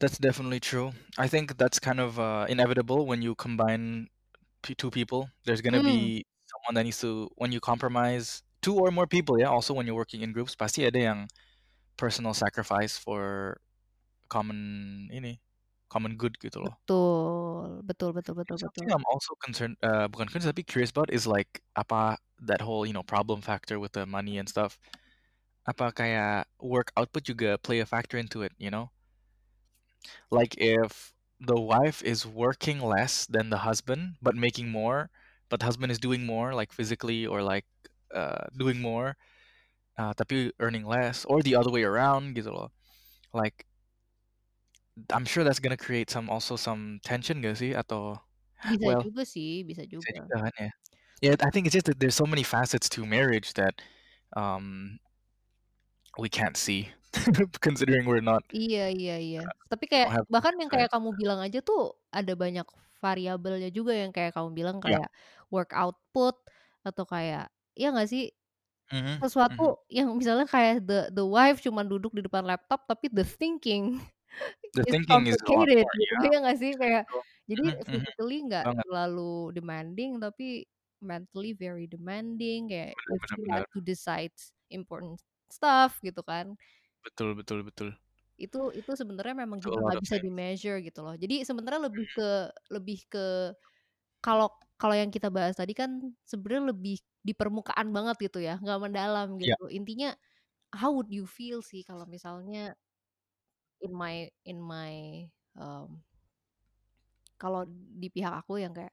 Speaker 1: That's definitely true. I think that's kind of, uh, inevitable when you combine 2 people. There's gonna
Speaker 2: Mmm.
Speaker 1: be someone that needs to when you compromise 2 or more people ya, also when you're working in groups, pasti ada yang personal sacrifice for common ini, common good gitu loh.
Speaker 2: Betul, betul betul betul betul.
Speaker 1: Something I'm also concerned uh, bukan concerned tapi curious about is like apa that whole, you know, problem factor with the money and stuff. Apa kayak work output juga play a factor into it, you know? Like if the wife is working less than the husband, but making more, but husband is doing more like physically or like, uh, doing more, uh, tapi earning less or the other way around gitu loh. Like I'm sure that's gonna create some also some tension gak sih? Atau
Speaker 2: Bisa
Speaker 1: well
Speaker 2: juga sih, bisa
Speaker 1: bisa
Speaker 2: juga.
Speaker 1: juga kan ya. Yeah, I think it's just that there's so many facets to marriage that, um we can't see considering we're not
Speaker 2: Iya iya iya.
Speaker 1: uh,
Speaker 2: Tapi kayak
Speaker 1: have
Speaker 2: bahkan yang kayak kamu bilang aja tuh ada banyak variabelnya juga yang kayak kamu bilang kayak work output atau kayak iya nggak sih?
Speaker 1: Mhm mhm.
Speaker 2: Sesuatu yang misalnya kayak the the wife cuman duduk di depan laptop, tapi the thinking
Speaker 1: The
Speaker 2: is
Speaker 1: thinking is
Speaker 2: complicated gitu,
Speaker 1: iya
Speaker 2: nggak sih? Kayak jadi
Speaker 1: Mhm mhm.
Speaker 2: physically nggak terlalu demanding, tapi mentally very demanding, kayak
Speaker 1: Bener
Speaker 2: if
Speaker 1: bener
Speaker 2: to decides important stuff gitu kan.
Speaker 1: Betul betul betul.
Speaker 2: Itu itu sebenarnya memang juga nggak bisa
Speaker 1: things.
Speaker 2: di-measure gitu loh. Jadi sebenarnya lebih
Speaker 1: Mhm.
Speaker 2: ke lebih ke kalau kalau yang kita bahas tadi kan sebenarnya lebih di permukaan banget gitu ya, nggak mendalam
Speaker 1: Iya.
Speaker 2: gitu. Intinya how would you feel sih kalau misalnya in my in my, mmm kalau di pihak aku yang kayak,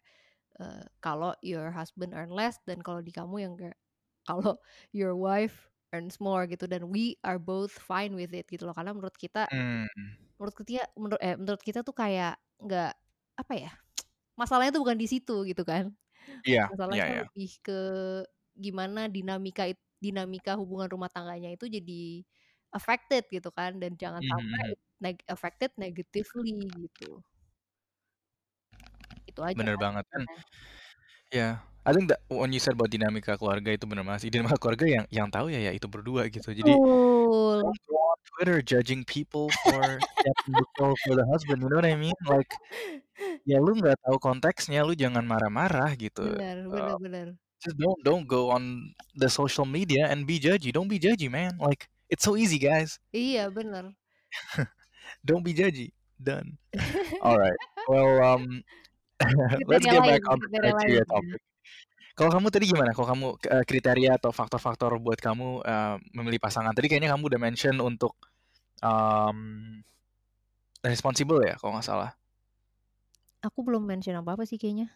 Speaker 2: eee, kalau your husband earn less dan kalau di kamu yang kayak kalau your wife earns more gitu dan we are both fine with it gitu loh. Karena menurut kita
Speaker 1: Mmm.
Speaker 2: menurut ketia menurut eh, menurut kita tuh kayak nggak apa ya, masalahnya tuh bukan di situ gitu kan.
Speaker 1: Iya
Speaker 2: Masalahnya
Speaker 1: iya.
Speaker 2: lebih ke gimana dinamika dinamika hubungan rumah tangganya itu jadi affected gitu kan dan jangan
Speaker 1: Mhm
Speaker 2: sampai
Speaker 1: mhm.
Speaker 2: neg affected negatively gitu. Itu aja
Speaker 1: Bener
Speaker 2: kan
Speaker 1: banget kan ya, I think that when you said about dinamika keluarga itu bener banget sih, dinamika keluarga yang yang tahu ya ya itu berdua gitu. Jadi on Twitter judging people for for the husband, you know what I mean? Like, ya lu nggak tahu konteksnya, lu jangan marah-marah gitu.
Speaker 2: Bener bener
Speaker 1: Eee,
Speaker 2: bener.
Speaker 1: just don't don't go on the social media and be judgy, don't be judgy man, like, it's so easy guys.
Speaker 2: Iya bener.
Speaker 1: Don't be judgy, done. Alright, well, um, let's get back on the criteria topic. Kalau kamu tadi gimana? Kalau kamu, eee, kriteria atau faktor-faktor buat kamu, eee, memilih pasangan, tadi kayaknya kamu udah mention untuk, mmm, responsible ya kalau nggak salah?
Speaker 2: Aku belum mention apa-apa sih kayaknya.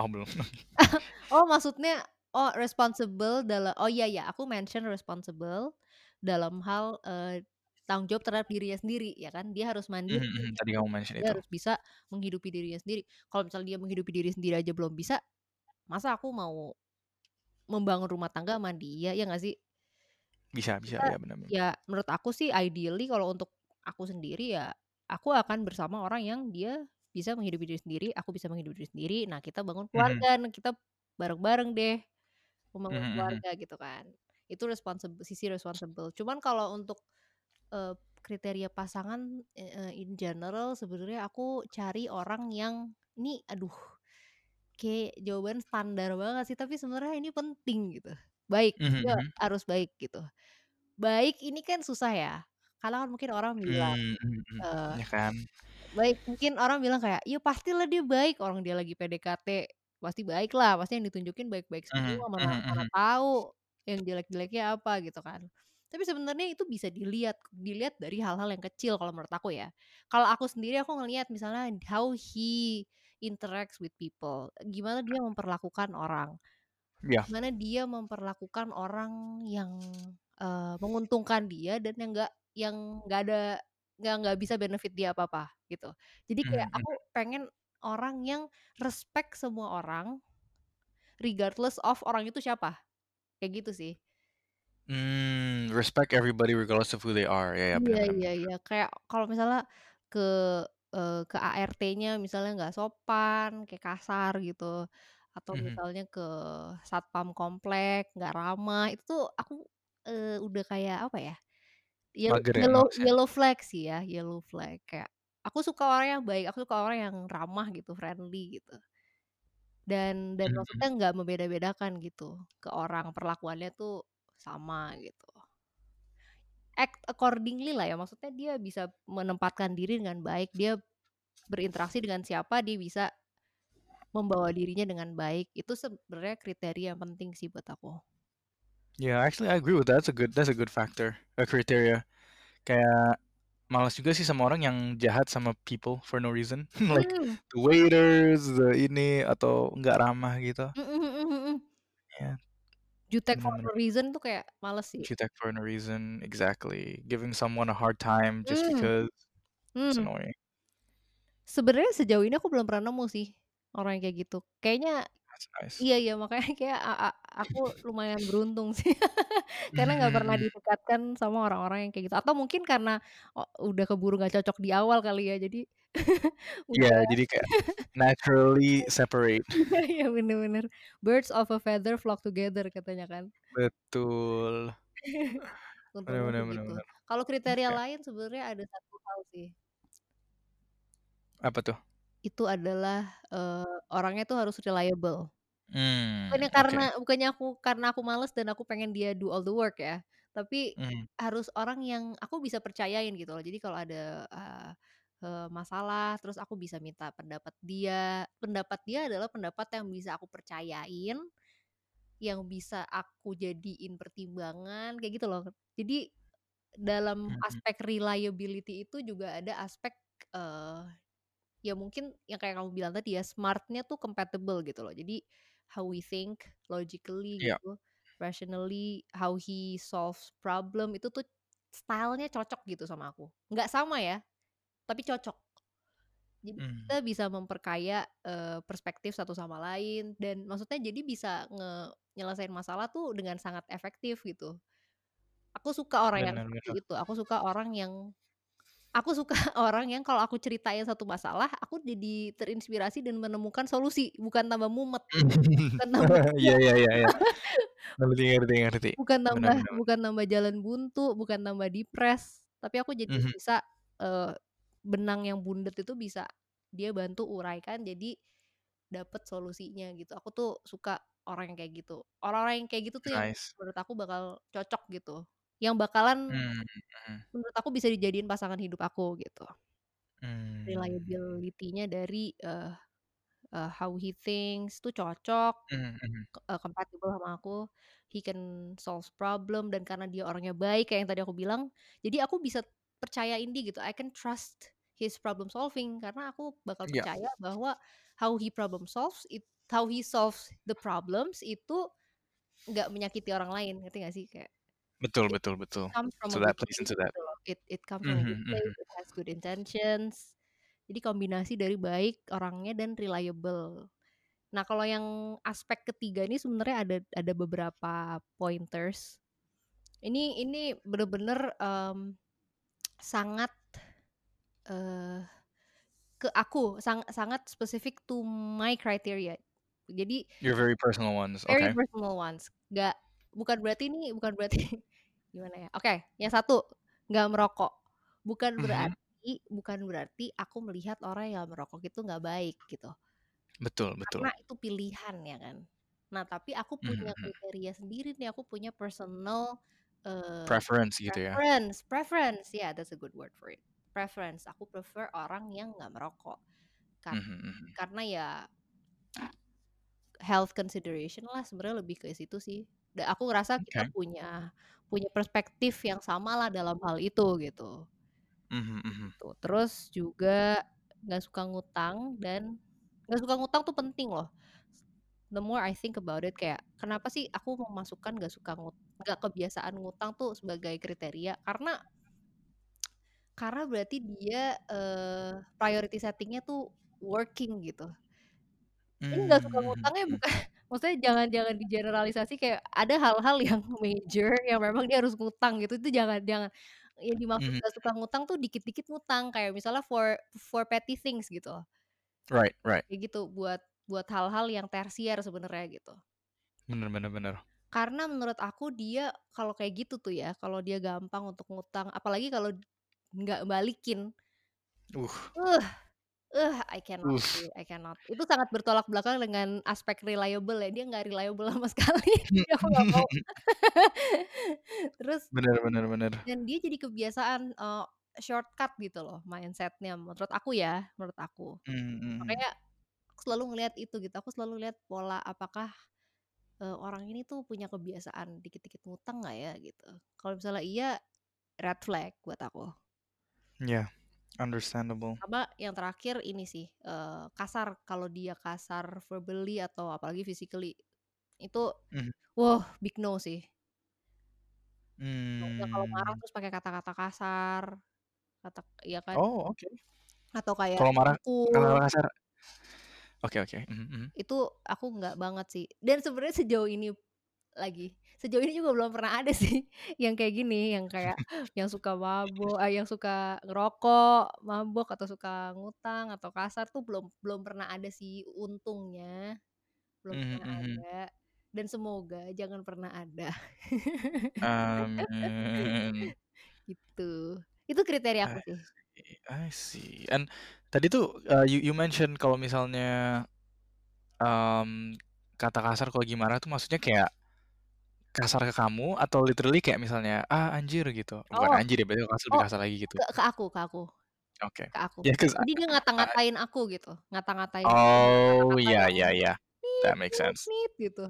Speaker 1: Oh belum.
Speaker 2: Oh maksudnya, oh responsible dala oh iya iya, aku mention responsible dalam hal, eee, tanggung jawab terhadap dirinya sendiri ya kan, dia harus mandiri,
Speaker 1: mhm, tadi kamu mention
Speaker 2: dia
Speaker 1: itu.
Speaker 2: harus bisa menghidupi dirinya sendiri. Kalau misalnya dia menghidupi diri sendiri aja belum bisa, masa aku mau membangun rumah tangga sama dia, ya nggak sih?
Speaker 1: Bisa bisa, ya bener bener.
Speaker 2: ya menurut aku sih ideally kalau untuk aku sendiri ya, aku akan bersama orang yang dia bisa menghidupi diri sendiri, aku bisa menghidupi diri sendiri, nah kita bangun
Speaker 1: Mhm.
Speaker 2: keluarga, nah kita bareng-bareng deh membangun
Speaker 1: Mhm mhm.
Speaker 2: keluarga gitu kan. Itu responsib sisi responsible. Cuman kalau untuk, eee, kriteria pasangan, eee, in general sebenarnya aku cari orang yang ini aduh, kayak jawaban standar banget sih, tapi sebenarnya ini penting gitu. Baik,
Speaker 1: Mhm
Speaker 2: dia
Speaker 1: mhm.
Speaker 2: harus baik gitu. Baik ini kan susah ya, karena kan mungkin orang bilang,
Speaker 1: mhm mhm,
Speaker 2: eee,
Speaker 1: ya kan?
Speaker 2: baik mungkin orang bilang kayak, "Ya pastilah dia baik, orang dia lagi PDKT, pasti baik lah, pasti yang ditunjukin baik-baik
Speaker 1: Mhm
Speaker 2: semua, mana
Speaker 1: mhm
Speaker 2: mana
Speaker 1: mhm.
Speaker 2: tahu yang jelek-jeleknya apa," gitu kan. Tapi sebenarnya itu bisa dilihat dilihat dari hal-hal yang kecil kalau menurut aku ya. Kalau aku sendiri aku ngelihat misalnya how he interacts with people, gimana dia memperlakukan orang,
Speaker 1: Iya.
Speaker 2: gimana dia memperlakukan orang yang, eee, menguntungkan dia dan yang nggak yang nggak ada yang nggak bisa benefit dia apa-apa gitu. Jadi kayak
Speaker 1: Mhm
Speaker 2: aku
Speaker 1: mhm.
Speaker 2: pengen orang yang respect semua orang regardless of orang itu siapa, kayak gitu sih.
Speaker 1: Mmm, respect everybody regardless of who they are, ya ya,
Speaker 2: Iya iya iya, kayak kalau misalnya ke, eee, ke ART-nya misalnya nggak sopan, kayak kasar gitu, atau
Speaker 1: Mhm.
Speaker 2: misalnya ke satpam komplek nggak ramah, itu tuh aku, eee, udah kayak apa ya,
Speaker 1: Mager ya,
Speaker 2: yellow
Speaker 1: males ya?
Speaker 2: yellow flag sih ya, yellow flag. Kayak aku suka orang yang baik, aku suka orang yang ramah gitu, friendly gitu. Dan dan
Speaker 1: Mhm
Speaker 2: maksudnya
Speaker 1: mhm.
Speaker 2: nggak membeda-bedakan gitu ke orang, perlakuannya tuh sama gitu. Act accordingly lah ya, maksudnya dia bisa menempatkan diri dengan baik, dia berinteraksi dengan siapa, dia bisa membawa dirinya dengan baik, itu sebenarnya kriteria yang penting sih buat aku.
Speaker 1: Yeah, actually I agree with that, that's a good that's a good factor, a criteria. Kayak males juga sih sama orang yang jahat sama people for no reason, like
Speaker 2: Mmm.
Speaker 1: the waiters, the ini, atau nggak ramah gitu.
Speaker 2: Mhm mhm.
Speaker 1: Iya.
Speaker 2: Jutek for no reason tuh kayak males sih.
Speaker 1: Jutek for no reason, exactly. Giving someone a hard time just
Speaker 2: Mmm.
Speaker 1: because, it's
Speaker 2: Mmm.
Speaker 1: annoying.
Speaker 2: Sebenarnya sejauh ini aku belum pernah nemu sih, orang yang kayak gitu. Kayaknya
Speaker 1: Nice.
Speaker 2: iya iya, makanya kayak a a aku lumayan beruntung sih, karena nggak pernah
Speaker 1: mhm.
Speaker 2: didekatkan sama orang-orang yang kayak gitu, atau mungkin karena o udah keburu nggak cocok di awal kali ya, jadi
Speaker 1: Iya,
Speaker 2: udah
Speaker 1: jadi kayak naturally separate.
Speaker 2: iya iya, bener bener. Birds of a feather flock together katanya kan.
Speaker 1: Betul. Bener
Speaker 2: Untungnya
Speaker 1: bener
Speaker 2: sih
Speaker 1: bener
Speaker 2: gitu.
Speaker 1: bener.
Speaker 2: Kalau kriteria
Speaker 1: Oke.
Speaker 2: lain sebenarnya ada satu hal sih.
Speaker 1: Apa tuh?
Speaker 2: Itu adalah, eee, orangnya tuh harus reliable.
Speaker 1: Mmm,
Speaker 2: Bukannya karena
Speaker 1: oke.
Speaker 2: bukannya aku karena aku males dan aku pengen dia do all the work ya, tapi
Speaker 1: Mmm.
Speaker 2: harus orang yang aku bisa percayain gitu loh. Jadi kalau ada, eee eee, masalah, terus aku bisa minta pendapat dia, pendapat dia adalah pendapat yang bisa aku percayain, yang bisa aku jadiin pertimbangan, kayak gitu loh. Jadi dalam
Speaker 1: Mhm.
Speaker 2: aspek reliability itu juga ada aspek, eee, ya mungkin yang kayak kamu bilang tadi ya, smart-nya tuh compatible gitu loh. Jadi how we think, logically
Speaker 1: Iya.
Speaker 2: gitu, rationally, how he solves problem, itu tuh style-nya cocok gitu sama aku. Nggak sama ya, tapi cocok. Jadi
Speaker 1: Mmm.
Speaker 2: kita bisa memperkaya, eee, perspektif satu sama lain, dan maksudnya jadi bisa nge nyelesain masalah tuh dengan sangat efektif gitu. Aku suka orang yang
Speaker 1: Bener
Speaker 2: seperti
Speaker 1: bener.
Speaker 2: itu, aku suka orang yang Aku suka orang yang kalau aku ceritain satu masalah, aku jadi terinspirasi dan menemukan solusi, bukan tambah mumet, bukan tambah
Speaker 1: Iya
Speaker 2: iya.
Speaker 1: iya iya iya. Ngerti ngerti ngerti.
Speaker 2: Bukan
Speaker 1: Bener
Speaker 2: nambah
Speaker 1: bener bener.
Speaker 2: bukan nambah jalan buntu, bukan nambah depres, tapi aku jadi
Speaker 1: Mhm.
Speaker 2: bisa, eee, benang yang bundet itu bisa dia bantu uraikan jadi dapet solusinya gitu. Aku tuh suka orang yang kayak gitu. Orang-orang yang kayak gitu tuh yang
Speaker 1: Nice.
Speaker 2: menurut aku bakal cocok gitu, yang bakalan
Speaker 1: Mmm, mhm.
Speaker 2: menurut aku bisa dijadiin pasangan hidup aku gitu.
Speaker 1: Mmm.
Speaker 2: Reliability-nya dari, eee eee, how he thinks tuh cocok, ke eee, compatible sama aku, he can solves problem dan karena dia orangnya baik kayak yang tadi aku bilang, jadi aku bisa percayain dia gitu, I can trust his problem solving karena aku bakal
Speaker 1: Iya.
Speaker 2: percaya bahwa how he problem solves it how he solves the problems itu nggak menyakiti orang lain, ngerti nggak sih? Kayak
Speaker 1: Betul
Speaker 2: it
Speaker 1: betul betul.
Speaker 2: from
Speaker 1: So that plays into that.
Speaker 2: it it comes from a good place,
Speaker 1: mhm.
Speaker 2: it has good intentions. Jadi kombinasi dari baik orangnya dan reliable. Nah, kalau yang aspek ketiga ini sebenarnya ada ada beberapa pointers. Ini ini bener-bener, mmm, sangat, eee, ke aku, sang sangat specific to my criteria. Jadi
Speaker 1: Your very personal ones,
Speaker 2: very
Speaker 1: oke.
Speaker 2: personal ones, nggak bukan berarti ini bukan berarti gimana ya, oke, yang satu, nggak merokok. Bukan
Speaker 1: Mhm.
Speaker 2: berarti bukan berarti aku melihat orang yang merokok itu nggak baik gitu.
Speaker 1: Betul
Speaker 2: Karena
Speaker 1: betul.
Speaker 2: itu pilihan ya kan. Nah, tapi aku
Speaker 1: Mhm
Speaker 2: punya
Speaker 1: mhm.
Speaker 2: kriteria sendiri nih, aku punya personal, eee,
Speaker 1: Preference gitu ya?
Speaker 2: preference preference, yeah that's a good word for it, preference. Aku prefer orang yang nggak merokok. Kar
Speaker 1: Mhm mhm.
Speaker 2: karena ya health consideration lah sebenarnya lebih ke situ sih. Dan aku ngerasa kita
Speaker 1: Oke.
Speaker 2: punya punya perspektif yang sama lah dalam hal itu gitu.
Speaker 1: Mhm.
Speaker 2: Tuh, terus juga nggak suka ngutang dan nggak suka ngutang tuh penting loh. The more I think about it kayak kenapa sih aku memasukkan nggak suka ngut nggak kebiasaan ngutang tuh sebagai kriteria, karena karena berarti dia, eee, priority setting-nya tuh working gitu. Ini nggak suka
Speaker 1: mhm
Speaker 2: ngutangnya
Speaker 1: mhm.
Speaker 2: bukan maksudnya jangan jangan digeneralisasi kayak ada hal-hal yang major yang memang dia harus ngutang gitu, itu jangan jangan yang dimaksud
Speaker 1: Mhm.
Speaker 2: nggak suka ngutang tuh dikit-dikit ngutang, kayak misalnya for for petty things gitu.
Speaker 1: Right right.
Speaker 2: Kayak gitu, buat buat hal-hal yang tersier sebenarnya gitu.
Speaker 1: Bener bener bener.
Speaker 2: Karena menurut aku dia kalau kayak gitu tuh ya, kalau dia gampang untuk ngutang, apalagi kalau nggak balikin
Speaker 1: Uh.
Speaker 2: uh uh, I cannot
Speaker 1: Uh.
Speaker 2: sih, I cannot. Itu sangat bertolak belakang dengan aspek reliable ya, dia nggak reliable sama sekali, nggak mau. Terus
Speaker 1: Bener bener bener.
Speaker 2: dan dia jadi kebiasaan, eee, shortcut gitu loh mindset-nya menurut aku ya, menurut aku. Makanya aku selalu ngelihat itu gitu, aku selalu lihat pola apakah, eee, orang ini tuh punya kebiasaan dikit-dikit ngutang nggak ya gitu. Kalau misalnya iya, red flag buat aku.
Speaker 1: Yeah, understandable.
Speaker 2: Sama yang terakhir ini sih, eee, kasar, kalau dia kasar verbally atau apalagi physically, itu
Speaker 1: Mhm.
Speaker 2: woh big no sih. Maunya kalau marah
Speaker 1: Mmm.
Speaker 2: terus pakai kata-kata kasar, kata iya kan?
Speaker 1: Oh, oke.
Speaker 2: Atau kayak
Speaker 1: Kalau marah
Speaker 2: mukul.
Speaker 1: kata-kata kasar oke oke, mhm mhm.
Speaker 2: Itu aku nggak banget sih, dan sebenarnya sejauh ini lagi, sejauh ini juga belum pernah ada sih yang kayak gini, yang kayak yang suka mabok eh, yang suka ngerokok, mabok, atau suka ngutang, atau kasar tuh belum belum pernah ada sih untungnya, belum
Speaker 1: Mhm
Speaker 2: pernah
Speaker 1: mhm.
Speaker 2: ada, dan semoga jangan pernah ada.
Speaker 1: Amin.
Speaker 2: Gitu, itu kriteria
Speaker 1: I
Speaker 2: aku sih.
Speaker 1: see I see. And tadi tuh, eee, you you mention kalau misalnya, mmm, kata kasar kalau lagi marah tuh maksudnya kayak kasar ke kamu atau literally kayak misalnya, "Ah, anjir," gitu? Bukan
Speaker 2: Oh
Speaker 1: anjir ya, berarti kasar lebih
Speaker 2: oh,
Speaker 1: kasar lagi gitu?
Speaker 2: ke ke aku ke aku
Speaker 1: Oke.
Speaker 2: ke aku.
Speaker 1: Yeah, I
Speaker 2: Jadi dia ngata-ngatain aku gitu, ngata-ngatain
Speaker 1: Oh, iya iya iya, that makes
Speaker 2: "niit
Speaker 1: sense.
Speaker 2: niit" gitu.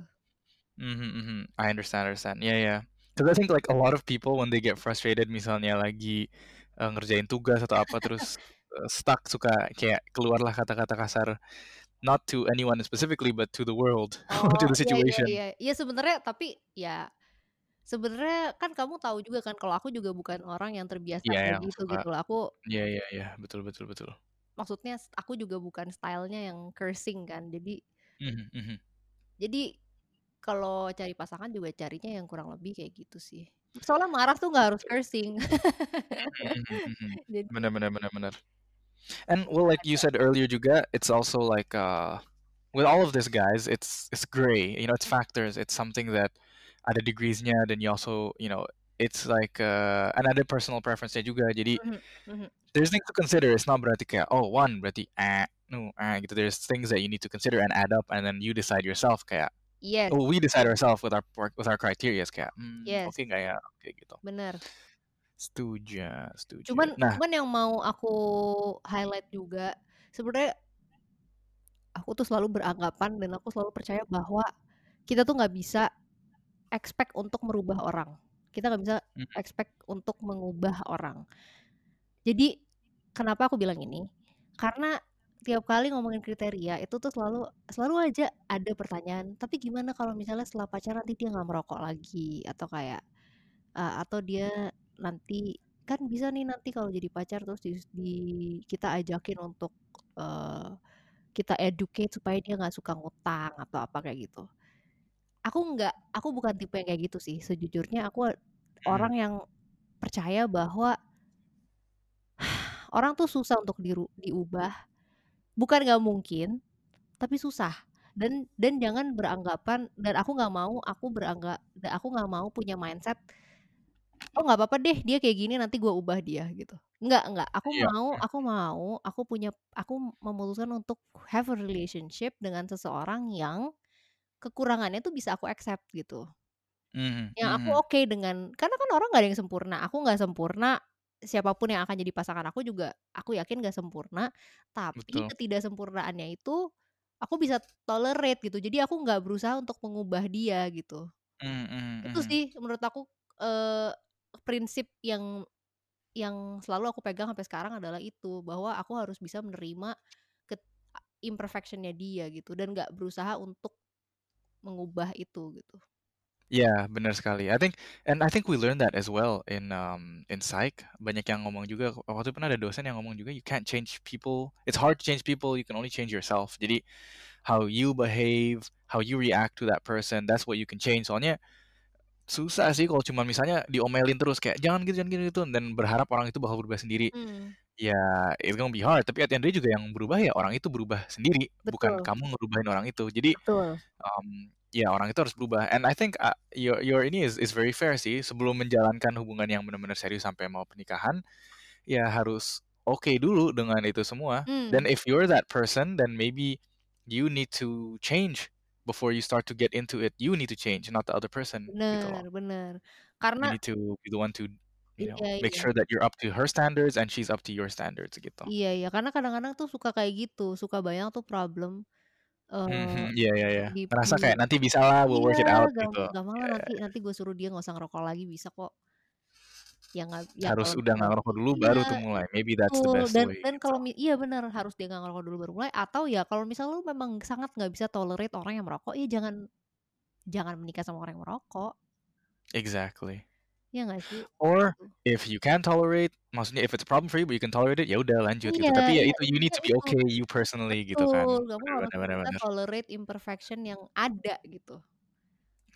Speaker 1: Mhm mhm, I understand understand, yeah yeah. 'Cause I think like a lot of people when they get frustrated misalnya lagi, eee, ngerjain tugas atau apa terus, eee, stuck suka kayak keluarlah kata-kata kasar, not to anyone specifically but to the world,
Speaker 2: Oh,
Speaker 1: to the
Speaker 2: iya iya
Speaker 1: situation.
Speaker 2: iya. Iya sebenarnya tapi ya, sebenarnya kan kamu tahu juga kan kalau aku juga bukan orang yang terbiasa
Speaker 1: Iya
Speaker 2: kayak gitu gitu loh, aku
Speaker 1: iya iya iya, betul betul betul.
Speaker 2: maksudnya aku juga bukan style-nya yang cursing kan, jadi
Speaker 1: Mhm mhm.
Speaker 2: jadi kalau cari pasangan juga carinya yang kurang lebih kayak gitu sih. Soalnya marah tuh nggak harus cursing.
Speaker 1: Mhm mhm mhm.
Speaker 2: Jadi
Speaker 1: Bener bener bener bener. And well, like you said earlier juga, it's also like uh, with all of this, guys, it's it's gray. You know, it's factors. It's something that at ada degrees-nya, then you also, you know, it's like uh, ada personal preference-nya juga. Jadi
Speaker 2: Mhm mhm.
Speaker 1: there's things to consider. It's not berarti kayak oh one berarti eh no eh gitu. There's things that you need to consider and add up, and then you decide yourself kayak
Speaker 2: Yes.
Speaker 1: oh we decide ourselves with our with our criteria kayak hmm,
Speaker 2: Yes.
Speaker 1: oke nggak ya kayak gitu.
Speaker 2: Bener.
Speaker 1: Setuju, setuju.
Speaker 2: Cuman
Speaker 1: Nah,
Speaker 2: cuman yang mau aku highlight juga sebenarnya aku tuh selalu beranggapan dan aku selalu percaya bahwa kita tuh nggak bisa expect untuk merubah orang. Kita nggak bisa
Speaker 1: Mhm.
Speaker 2: expect untuk mengubah orang. Jadi kenapa aku bilang ini? Karena tiap kali ngomongin kriteria itu tuh selalu selalu aja ada pertanyaan. Tapi gimana kalau misalnya setelah pacaran nanti dia nggak merokok lagi atau kayak uh, atau dia nanti kan bisa nih nanti kalau jadi pacar terus di, di- kita ajakin untuk uh, kita educate supaya dia nggak suka ngutang atau apa kayak gitu. Aku nggak, aku bukan tipe yang kayak gitu sih. Sejujurnya aku
Speaker 1: Hmm.
Speaker 2: orang yang percaya bahwa orang tuh susah untuk diru- diubah. Bukan nggak mungkin, tapi susah. Dan dan jangan beranggapan dan aku nggak mau aku beranggap aku nggak mau punya mindset oh nggak apa-apa deh dia kayak gini nanti gue ubah dia gitu nggak nggak aku
Speaker 1: Iya.
Speaker 2: mau aku mau aku punya aku memutuskan untuk have a relationship dengan seseorang yang kekurangannya tuh bisa aku accept gitu
Speaker 1: Mhm,
Speaker 2: yang aku
Speaker 1: mhm.
Speaker 2: oke dengan karena kan orang nggak ada yang sempurna aku nggak sempurna siapa pun yang akan jadi pasangan aku juga aku yakin nggak sempurna tapi
Speaker 1: Betul.
Speaker 2: ketidaksempurnaannya itu aku bisa tolerate gitu jadi aku nggak berusaha untuk mengubah dia gitu
Speaker 1: Mhm, mhm,
Speaker 2: itu
Speaker 1: mhm.
Speaker 2: sih menurut aku eh, prinsip yang yang selalu aku pegang sampai sekarang adalah itu bahwa aku harus bisa menerima ke imperfectionnya dia gitu dan nggak berusaha untuk mengubah itu gitu.
Speaker 1: Iya, benar sekali. I think and I think we learned that as well in um in psych. Banyak yang ngomong juga waktu pernah ada dosen yang ngomong juga you can't change people. It's hard to change people, you can only change yourself. Jadi how you behave, how you react to that person, that's what you can change. Soalnya susah sih kalau cuma misalnya diomelin terus kayak jangan gitu jangan gitu dan berharap orang itu bakal berubah sendiri.
Speaker 2: Hmm,
Speaker 1: Ya, it's gonna be hard. Tapi at the end of the day juga yang berubah ya orang itu berubah sendiri, bukan
Speaker 2: betul,
Speaker 1: kamu ngerubahin orang itu. Jadi
Speaker 2: betul.
Speaker 1: um, ya orang itu harus berubah. And I think uh, your your ini is is very fair sih. Sebelum menjalankan hubungan yang benar-benar serius sampai mau pernikahan, ya harus oke dulu dengan itu semua. Dan
Speaker 2: Hmm,
Speaker 1: if you're that person, then maybe you need to change before you start to get into it. You need to change, not the other person gitu
Speaker 2: bener,
Speaker 1: loh.
Speaker 2: bener.
Speaker 1: You
Speaker 2: Karena
Speaker 1: need to be the one to you know
Speaker 2: iya
Speaker 1: make
Speaker 2: iya
Speaker 1: sure that you're up to her standards and she's up to your standards gitu.
Speaker 2: iya iya karena kadang-kadang tuh suka kayak gitu, suka banyak tuh problem
Speaker 1: Mhm, iya iya iya.
Speaker 2: di di
Speaker 1: kayak nanti bisa lah, we'll
Speaker 2: iya
Speaker 1: work it out
Speaker 2: gam-
Speaker 1: gitu.
Speaker 2: gampang lah
Speaker 1: Ya,
Speaker 2: nanti nanti gue suruh dia nggak usah ngerokok lagi bisa kok. Yang nggak yang
Speaker 1: harus
Speaker 2: kalau
Speaker 1: udah nggak ngerokok dulu
Speaker 2: iya
Speaker 1: baru tuh mulai. Maybe that's the best
Speaker 2: dan
Speaker 1: way
Speaker 2: dan
Speaker 1: gitu.
Speaker 2: kalau iya bener, harus dia nggak ngerokok dulu baru mulai, atau ya kalau misalnya lu memang sangat nggak bisa tolerate orang yang merokok, ya jangan jangan menikah sama orang yang merokok,
Speaker 1: Exactly.
Speaker 2: iya nggak sih?
Speaker 1: Or
Speaker 2: Gitu.
Speaker 1: if you can tolerate, maksudnya if it's a problem for you but you can tolerate it, ya udah lanjut
Speaker 2: Iya
Speaker 1: gitu. Tapi ya
Speaker 2: iya,
Speaker 1: itu you need to be
Speaker 2: itu.
Speaker 1: okay you personally gitu kan.
Speaker 2: Betul, kamu harus tolerate imperfection yang ada gitu.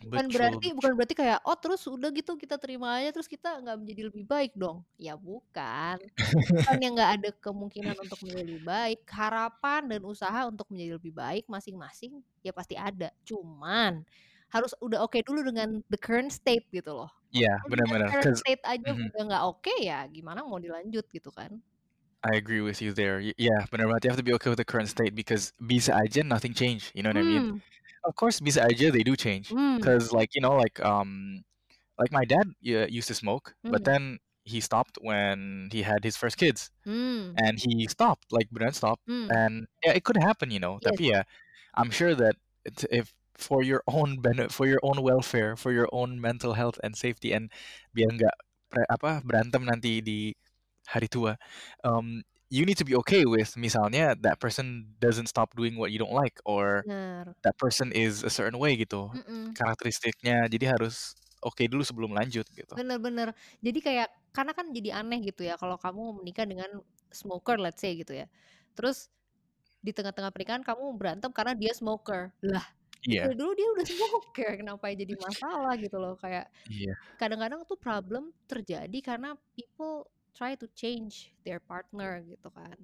Speaker 2: Bukan
Speaker 1: Betul
Speaker 2: berarti bukan berarti kayak, "Oh terus udah gitu kita terima aja terus kita nggak menjadi lebih baik dong?" Ya bukan. Bukannya nggak ada kemungkinan untuk menjadi lebih baik, harapan dan usaha untuk menjadi lebih baik masing-masing ya pasti ada. Cuman harus udah oke dulu dengan the current state gitu loh.
Speaker 1: Iya,
Speaker 2: dengan
Speaker 1: bener.
Speaker 2: current
Speaker 1: 'Cause
Speaker 2: state aja
Speaker 1: mhm,
Speaker 2: udah nggak oke ya gimana mau dilanjut gitu kan.
Speaker 1: I agree with you there. Yeah, bener banget. You have to be okay with the current state because bisa aja nothing change, you know what I mean? Of course bisa aja they do change.
Speaker 2: hmm,
Speaker 1: 'Cause like, you know, like um like my dad yeah, used to smoke, but
Speaker 2: hmm,
Speaker 1: then he stopped when he had his first kids.
Speaker 2: hmm,
Speaker 1: and he stopped like beneran stopped.
Speaker 2: Hmm,
Speaker 1: and yeah it could happen you know
Speaker 2: yes,
Speaker 1: tapi ya I'm sure that if for your own benefit for your own welfare for your own mental health and safety and biar nggak pre- apa berantem nanti di hari tua um you need to be okay with misalnya that person doesn't stop doing what you don't like or
Speaker 2: bener,
Speaker 1: that person is a certain way gitu
Speaker 2: mhm,
Speaker 1: karakteristiknya jadi harus oke dulu sebelum lanjut gitu
Speaker 2: bener bener. Jadi kayak karena kan jadi aneh gitu ya kalau kamu menikah dengan smoker let's say gitu ya. Terus di tengah-tengah pernikahan kamu berantem karena dia smoker. Lah
Speaker 1: Iya.
Speaker 2: dari dulu dia udah smoker kenapa jadi masalah gitu loh kayak
Speaker 1: Iya.
Speaker 2: kadang-kadang tuh problem terjadi karena people try to change their partner gitu kan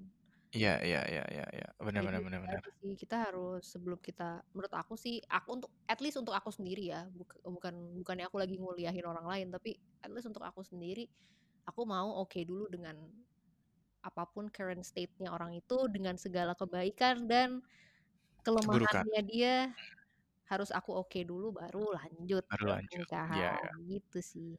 Speaker 1: Iya iya iya iya iya. Benar benar benar benar.
Speaker 2: kita harus sebelum kita menurut aku sih aku untuk at least untuk aku sendiri ya buk- bukan bukannya aku lagi nguliahin orang lain tapi at least untuk aku sendiri aku mau oke dulu dengan apa pun current state-nya orang itu dengan segala kebaikan dan kelemahannya dia harus aku oke dulu baru lanjut
Speaker 1: Baru lanjut.
Speaker 2: Pernikahan
Speaker 1: iya.
Speaker 2: gitu sih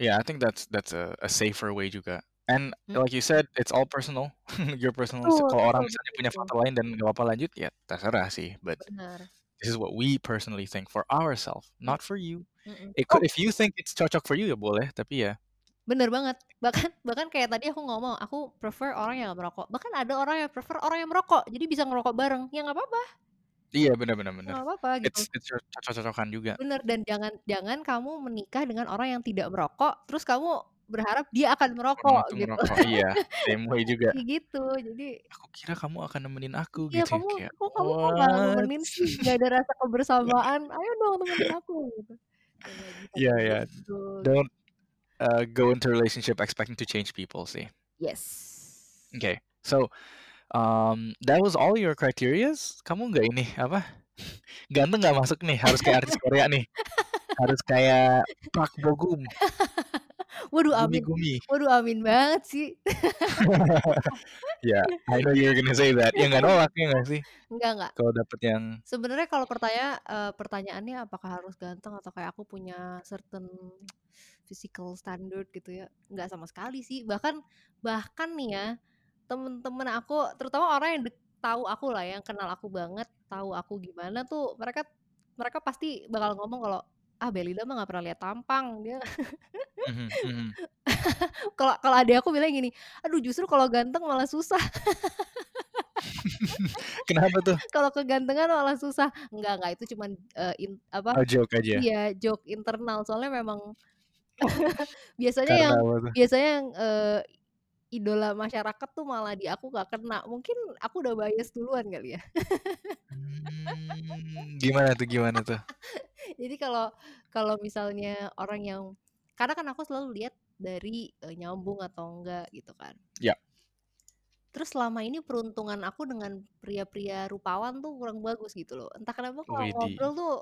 Speaker 1: Yeah, I think that's that's a, a safer way juga. And
Speaker 2: Hmm.
Speaker 1: like you said, it's all personal. Your personal.
Speaker 2: betul
Speaker 1: Kalau orang
Speaker 2: betul
Speaker 1: misalnya
Speaker 2: betul
Speaker 1: punya
Speaker 2: betul
Speaker 1: faktor lain dan nggak apa-apa lanjut, ya terserah sih. But
Speaker 2: benar
Speaker 1: this is what we personally think for ourselves, not for you. It
Speaker 2: oh
Speaker 1: could, if you think it's cocok for you ya boleh, tapi ya
Speaker 2: bener banget bahkan bahkan kayak tadi aku ngomong aku prefer orang yang nggak merokok bahkan ada orang yang prefer orang yang merokok jadi bisa ngerokok bareng ya nggak apa-apa
Speaker 1: iya benar benar benar.
Speaker 2: nggak apa-apa gitu
Speaker 1: It's it's your cocok-cocokan juga.
Speaker 2: bener dan jangan jangan kamu menikah dengan orang yang tidak merokok terus kamu berharap dia akan merokok gitu
Speaker 1: ngerokok, iya. Same way juga.
Speaker 2: Gitu jadi
Speaker 1: Aku kira kamu akan nemenin aku
Speaker 2: ya
Speaker 1: gitu.
Speaker 2: kamu
Speaker 1: Kayak
Speaker 2: kok kamu kok
Speaker 1: what?
Speaker 2: nemenin sih nggak ada rasa kebersamaan ayo dong temenin aku gitu Ya,
Speaker 1: Iya iya. Don't uh, go into relationship expecting to change people sih.
Speaker 2: yes
Speaker 1: Okay, so um, that was all your criterias. Kamu nggak ini apa? Ganteng nggak masuk nih. Harus kayak artis Korea nih. Harus kayak Park Bogum,
Speaker 2: waduh amin
Speaker 1: Gumi Gumi.
Speaker 2: waduh amin banget sih
Speaker 1: Ya, I know you're gonna say that. Ya nggak nolak ya nggak sih?
Speaker 2: enggak enggak
Speaker 1: Kalau dapet yang
Speaker 2: Sebenarnya kalau pertanya eh, pertanyaannya apakah harus ganteng atau kayak aku punya certain physical standard gitu ya? Nggak sama sekali sih. Bahkan bahkan nih ya, temen-temen aku, terutama orang yang tahu aku lah, yang kenal aku banget, tahu aku gimana tuh, mereka mereka pasti bakal ngomong kalau ah Belida mah nggak pernah lihat tampang dia.
Speaker 1: Mhm, mhm.
Speaker 2: Kalau kalau adik aku bilang gini, aduh justru kalau ganteng malah susah.
Speaker 1: Kenapa tuh?
Speaker 2: kalau kegantengan malah susah. Enggak enggak itu cuman eh, in- apa?
Speaker 1: Oh, joke aja.
Speaker 2: Iya, joke internal soalnya memang biasanya
Speaker 1: Karena
Speaker 2: yang
Speaker 1: apa
Speaker 2: biasanya yang eh, idola masyarakat tuh malah di aku gak kena. Mungkin aku udah bias duluan kali ya.
Speaker 1: Hmm, gimana tuh? Gimana tuh?
Speaker 2: Jadi kalau kalau misalnya orang yang karena kan aku selalu lihat dari eh, nyambung atau enggak gitu kan.
Speaker 1: Ya.
Speaker 2: Terus selama ini peruntungan aku dengan pria-pria rupawan tuh kurang bagus gitu loh. Entah kenapa kalau
Speaker 1: Widih.
Speaker 2: ngobrol tuh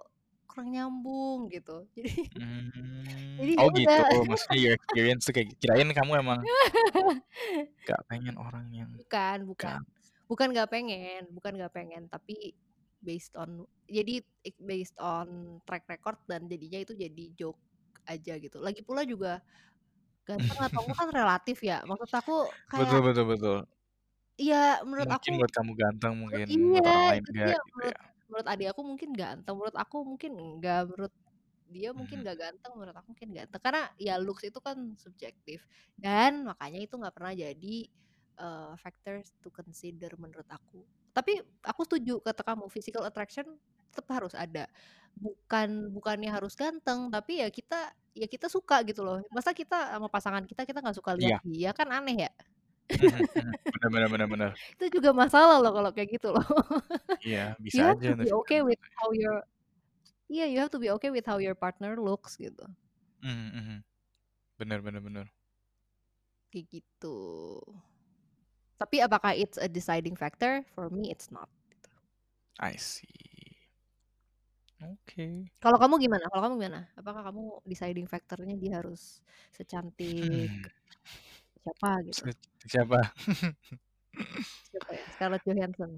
Speaker 2: kurang nyambung gitu. Jadi
Speaker 1: Hmm,
Speaker 2: jadi ya
Speaker 1: oh gitu.
Speaker 2: udah.
Speaker 1: Oh, maksudnya your experience tuh kayak kirain kamu emang gak pengen orang yang
Speaker 2: Bukan, bukan.
Speaker 1: gak
Speaker 2: Bukan nggak pengen, bukan nggak pengen, tapi based on jadi based on track record dan jadinya itu jadi joke aja gitu. Lagi pula juga ganteng atau enggak kan relatif ya. Maksud aku
Speaker 1: betul
Speaker 2: kayak
Speaker 1: betul betul.
Speaker 2: ya menurut
Speaker 1: Mungkin
Speaker 2: aku
Speaker 1: buat kamu ganteng, mungkin buat
Speaker 2: iya
Speaker 1: orang lain enggak
Speaker 2: dia
Speaker 1: gitu
Speaker 2: menurut
Speaker 1: ya.
Speaker 2: Menurut adik aku mungkin ganteng, menurut aku mungkin enggak, menurut dia mungkin
Speaker 1: Mhm.
Speaker 2: nggak ganteng, menurut aku mungkin ganteng. Karena ya looks itu kan subjektif dan makanya itu nggak pernah jadi eh, factors to consider menurut aku. Tapi aku setuju kata kamu physical attraction tetap harus ada. Bukan bukannya harus ganteng, tapi ya kita ya kita suka gitu loh. Masa kita sama pasangan kita kita nggak suka lihat
Speaker 1: Iya.
Speaker 2: dia kan aneh ya.
Speaker 1: Mhm, mhm. Benar benar benar benar.
Speaker 2: Itu juga masalah loh kalau kayak gitu loh.
Speaker 1: Iya,
Speaker 2: you
Speaker 1: bisa
Speaker 2: have
Speaker 1: aja
Speaker 2: to be okay with how your yeah you have to be okay with how your partner looks gitu
Speaker 1: Mhm, mhm. Benar benar benar.
Speaker 2: kayak gitu tapi apakah it's a deciding factor for me it's not
Speaker 1: I see. Oke.
Speaker 2: kalau kamu gimana kalau kamu gimana apakah kamu deciding factornya dia harus secantik
Speaker 1: Hmm.
Speaker 2: Siapa gitu
Speaker 1: Siapa?
Speaker 2: siapa ya Scarlett Johansson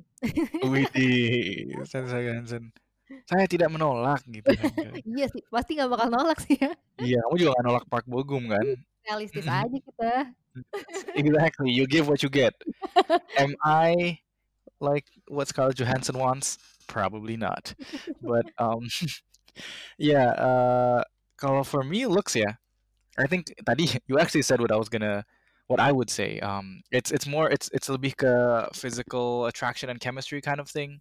Speaker 1: Widih, Sensei Johansson. Saya tidak menolak gitu
Speaker 2: iya sih pasti nggak bakal nolak sih ya
Speaker 1: Iya, kamu juga gak nolak Park Bogum kan?
Speaker 2: realistis
Speaker 1: Mhm.
Speaker 2: aja kita
Speaker 1: Exactly, you give what you get. Am I like what Scarlett Johansson wants? Probably not. But um, yeah. Uh, kalau for me looks yeah. I think tadi you actually said what I was gonna, what I would say. Um, it's it's more it's it's lebih ke physical attraction and chemistry kind of thing.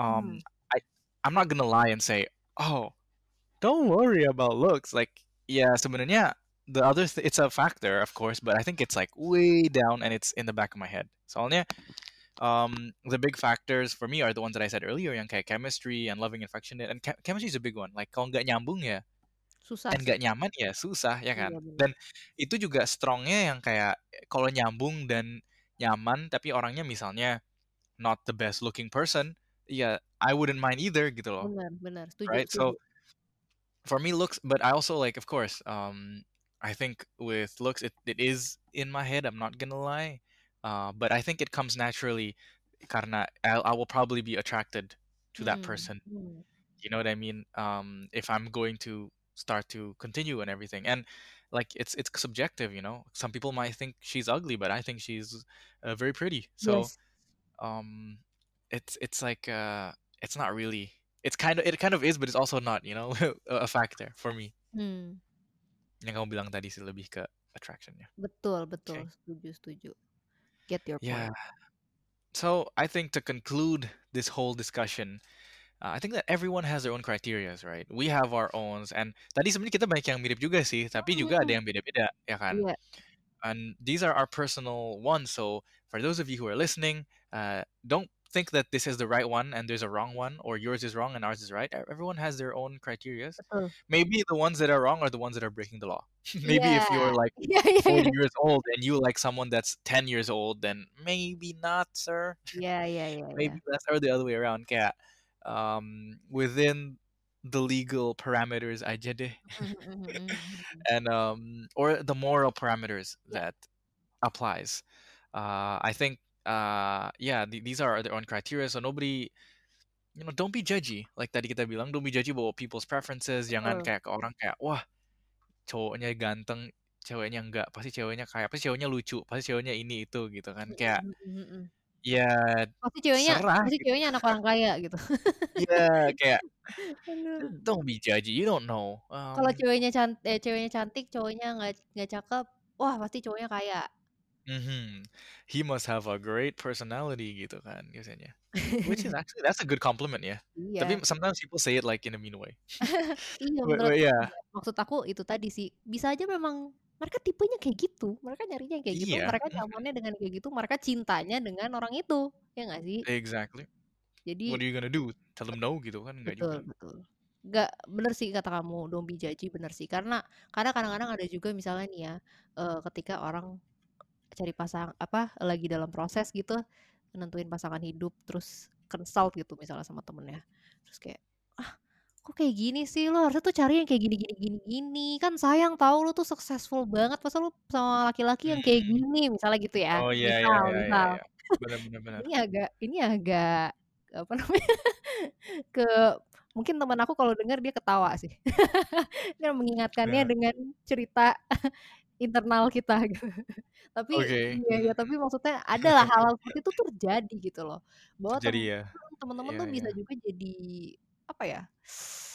Speaker 1: Um,
Speaker 2: Hmm.
Speaker 1: I I'm not gonna lie and say, oh, don't worry about looks. Like yeah, sebenarnya the other th- it's a factor of course, but I think it's like way down and it's in the back of my head. Soalnya um, the big factors for me are the ones that I said earlier, yang kayak chemistry and loving affectionate. And che- chemistry is a big one. Like kalau nggak nyambung ya,
Speaker 2: Susah
Speaker 1: dan
Speaker 2: sih.
Speaker 1: nggak nyaman ya susah ya kan.
Speaker 2: Iya.
Speaker 1: Dan itu juga strongnya yang kayak kalau nyambung dan nyaman, tapi orangnya misalnya not the best looking person, ya I wouldn't mind either gitu loh,
Speaker 2: Benar, benar. Setuju,
Speaker 1: right?
Speaker 2: setuju.
Speaker 1: So for me looks but i also like of course um i think with looks it, it is in my head i'm not gonna lie uh but i think it comes naturally karena I, I will probably be attracted to that
Speaker 2: Hmm,
Speaker 1: person
Speaker 2: hmm.
Speaker 1: you know what i mean um if i'm going to start to continue and everything and like it's it's subjective you know some people might think she's ugly but i think she's uh, very pretty so
Speaker 2: Yes.
Speaker 1: um it's it's like uh it's not really it's kind of it kind of is but it's also not you know a factor for me
Speaker 2: Hmm.
Speaker 1: yang kamu bilang tadi sih lebih ke attractionnya
Speaker 2: Betul, betul.
Speaker 1: okay
Speaker 2: Setuju, setuju. Get your
Speaker 1: yeah
Speaker 2: point.
Speaker 1: so i think to conclude this whole discussion uh, i think that everyone has their own criterias right we have our own and tadi sebenarnya kita banyak yang mirip juga sih tapi juga ada
Speaker 2: Hmm.
Speaker 1: yang beda-beda ya kan
Speaker 2: Iya.
Speaker 1: and these are our personal ones so for those of you who are listening uh, don't think that this is the right one and there's a wrong one or yours is wrong and ours is right everyone has their own criterias
Speaker 2: Betul.
Speaker 1: maybe the ones that are wrong are the ones that are breaking the law maybe if you're like 40
Speaker 2: iya.
Speaker 1: years old and you like someone that's 10 years old then maybe not sir
Speaker 2: iya, iya, iya.
Speaker 1: maybe that's or the other way around kayak um within the legal parameters aja deh
Speaker 2: Mhm, mhm, mhm, mhm.
Speaker 1: and um or the moral parameters that applies uh i think uh yeah th- these are their own criteria so nobody you know don't be judgy like tadi kita bilang don't be judgy about people's preferences jangan
Speaker 2: Betul.
Speaker 1: kayak ke orang kayak wah cowoknya ganteng ceweknya enggak pasti ceweknya kayak pasti ceweknya lucu pasti ceweknya ini itu gitu kan
Speaker 2: Mhm,
Speaker 1: kayak
Speaker 2: mhm, mhm.
Speaker 1: ya
Speaker 2: Pasti ceweknya,
Speaker 1: serah
Speaker 2: pasti
Speaker 1: gitu
Speaker 2: ceweknya anak orang kaya gitu.
Speaker 1: ya kayak don't be judgy you don't know
Speaker 2: Kalau
Speaker 1: um
Speaker 2: ceweknya cantik, eh, ceweknya cantik, cowoknya nggak nggak cakep, wah pasti cowoknya kaya.
Speaker 1: mhm. he must have a great personality gitu kan biasanya which is actually that's a good compliment ya tapi
Speaker 2: Iya.
Speaker 1: sometimes people say it like in a mean way
Speaker 2: Iya
Speaker 1: but, but yeah.
Speaker 2: Maksud aku itu tadi sih, bisa aja memang mereka tipenya kayak gitu, mereka nyarinya kayak gitu,
Speaker 1: iya
Speaker 2: mereka
Speaker 1: mhm.
Speaker 2: nyamannya dengan kayak gitu, mereka cintanya dengan orang itu, ya nggak sih?
Speaker 1: exactly what
Speaker 2: Jadi
Speaker 1: are you gonna do tell them no gitu kan enggak
Speaker 2: betul,
Speaker 1: juga
Speaker 2: betul. Nggak bener sih kata kamu, don't be judgy, bener sih. Karena karena kadang-kadang ada juga misalnya nih ya, eee, ketika orang cari pasang apa, lagi dalam proses gitu, nentuin pasangan hidup, terus consult gitu misalnya sama temennya, terus kayak, "Ah, kok kayak gini sih? Lo harusnya tuh cari yang kayak gini gini gini gini, kan sayang tahu lo tuh successful banget, masa lo sama laki-laki yang kayak gini?" Misalnya gitu ya,
Speaker 1: oh iya iya
Speaker 2: misal
Speaker 1: iya iya
Speaker 2: misal.
Speaker 1: iya benar benar benar
Speaker 2: Ini agak ini agak, apa namanya, ke mungkin teman aku kalau denger dia ketawa sih. Dia mengingatkannya
Speaker 1: Nah,
Speaker 2: dengan cerita internal kita gitu. Tapi
Speaker 1: oke
Speaker 2: iya iya, tapi maksudnya adalah hal-hal seperti itu terjadi gitu loh. Bahwa
Speaker 1: terjadi
Speaker 2: temen
Speaker 1: ya
Speaker 2: temen-temen
Speaker 1: iya
Speaker 2: tuh bisa
Speaker 1: iya
Speaker 2: juga jadi, apa ya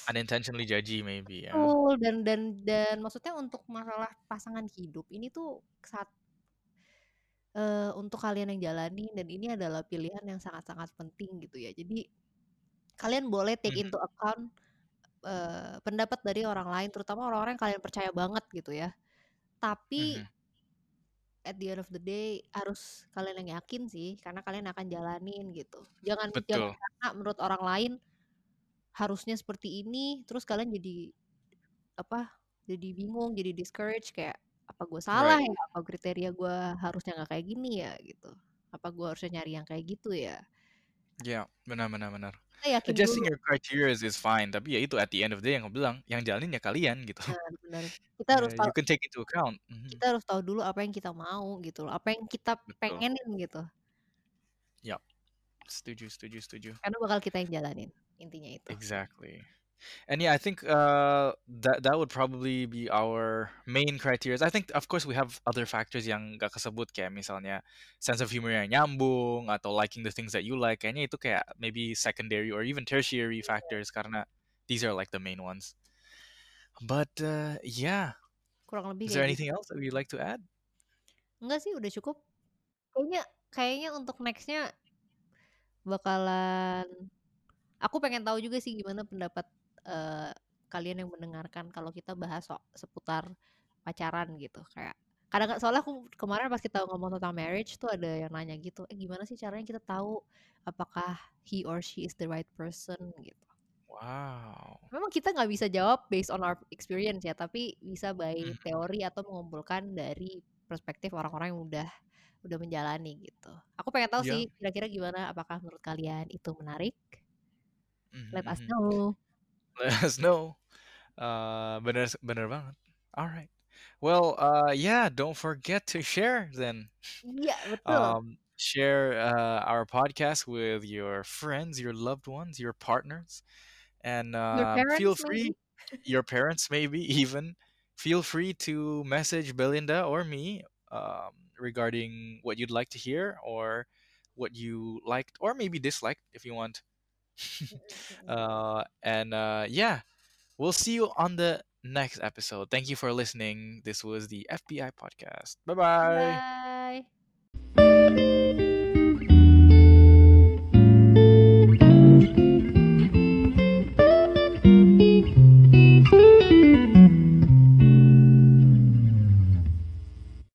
Speaker 1: unintentionally judgy maybe ya
Speaker 2: betul, dan dan dan maksudnya untuk masalah pasangan hidup ini tuh saat eee, untuk kalian yang jalani dan ini adalah pilihan yang sangat-sangat penting gitu ya. Jadi, kalian boleh take
Speaker 1: Mhm,
Speaker 2: into account, eee, pendapat dari orang lain, terutama orang-orang yang kalian percaya banget gitu ya. Tapi
Speaker 1: mhm.
Speaker 2: at the end of the day harus kalian yang yakin sih, karena kalian akan jalanin gitu. Jangan jangan
Speaker 1: betul
Speaker 2: karena menurut orang lain harusnya seperti ini, terus kalian jadi apa, jadi bingung, jadi discourage kayak, "Apa gue salah
Speaker 1: right
Speaker 2: ya? Apa kriteria gue harusnya nggak kayak gini ya?" Gitu. "Apa gue harusnya nyari yang kayak gitu ya?"
Speaker 1: ya benar benar benar
Speaker 2: yakin
Speaker 1: adjusting
Speaker 2: dulu.
Speaker 1: your criteria is fine tapi ya itu at the end of the day yang aku bilang yang jalanin ya kalian gitu
Speaker 2: Benar benar. Kita harus
Speaker 1: yeah,
Speaker 2: tahu
Speaker 1: you can take into account Mhm,
Speaker 2: kita harus tahu dulu apa yang kita mau gitu loh, apa yang kita
Speaker 1: betul
Speaker 2: pengenin gitu.
Speaker 1: ya setuju setuju setuju
Speaker 2: Karena bakal kita yang jalanin, intinya itu.
Speaker 1: Exactly. And yeah, I think uh, that that would probably be our main criteria. I think of course we have other factors yang gak kesebut kayak misalnya sense of humor yang nyambung atau liking the things that you like. Kayaknya itu kayak maybe secondary or even tertiary factors karena these are like the main ones. But uh, yeah,
Speaker 2: Kurang lebih
Speaker 1: is there
Speaker 2: gitu.
Speaker 1: anything else that we'd like to add?
Speaker 2: Enggak sih, udah cukup. Kayaknya kayaknya untuk next-nya bakalan aku pengen tahu juga sih gimana pendapat, eee, kalian yang mendengarkan kalau kita bahas so seputar pacaran gitu. Kayak kadang soalnya aku kemarin pas kita ngomong tentang marriage tuh ada yang nanya gitu eh gimana sih caranya kita tahu apakah he or she is the right person gitu
Speaker 1: Wow.
Speaker 2: memang kita nggak bisa jawab based on our experience ya tapi bisa by
Speaker 1: Mhm.
Speaker 2: teori atau mengumpulkan dari perspektif orang-orang yang udah udah menjalani gitu aku pengen tahu
Speaker 1: Iya.
Speaker 2: sih kira-kira gimana apakah menurut kalian itu menarik
Speaker 1: Mhm,
Speaker 2: let us
Speaker 1: mhm.
Speaker 2: know
Speaker 1: Let us know. Uh, bener bener banget. All right. Well, uh, yeah. Don't forget to share then.
Speaker 2: iya betul
Speaker 1: Um, share uh, our podcast with your friends, your loved ones, your partners, and
Speaker 2: your
Speaker 1: uh, feel
Speaker 2: parents
Speaker 1: free.
Speaker 2: maybe
Speaker 1: Your parents, maybe even. Feel free to message Belinda or me um, regarding what you'd like to hear or what you liked or maybe disliked if you want. uh, and uh, yeah, we'll see you on the next episode. Thank you for listening. This was the FBI podcast. Bye bye.
Speaker 2: bye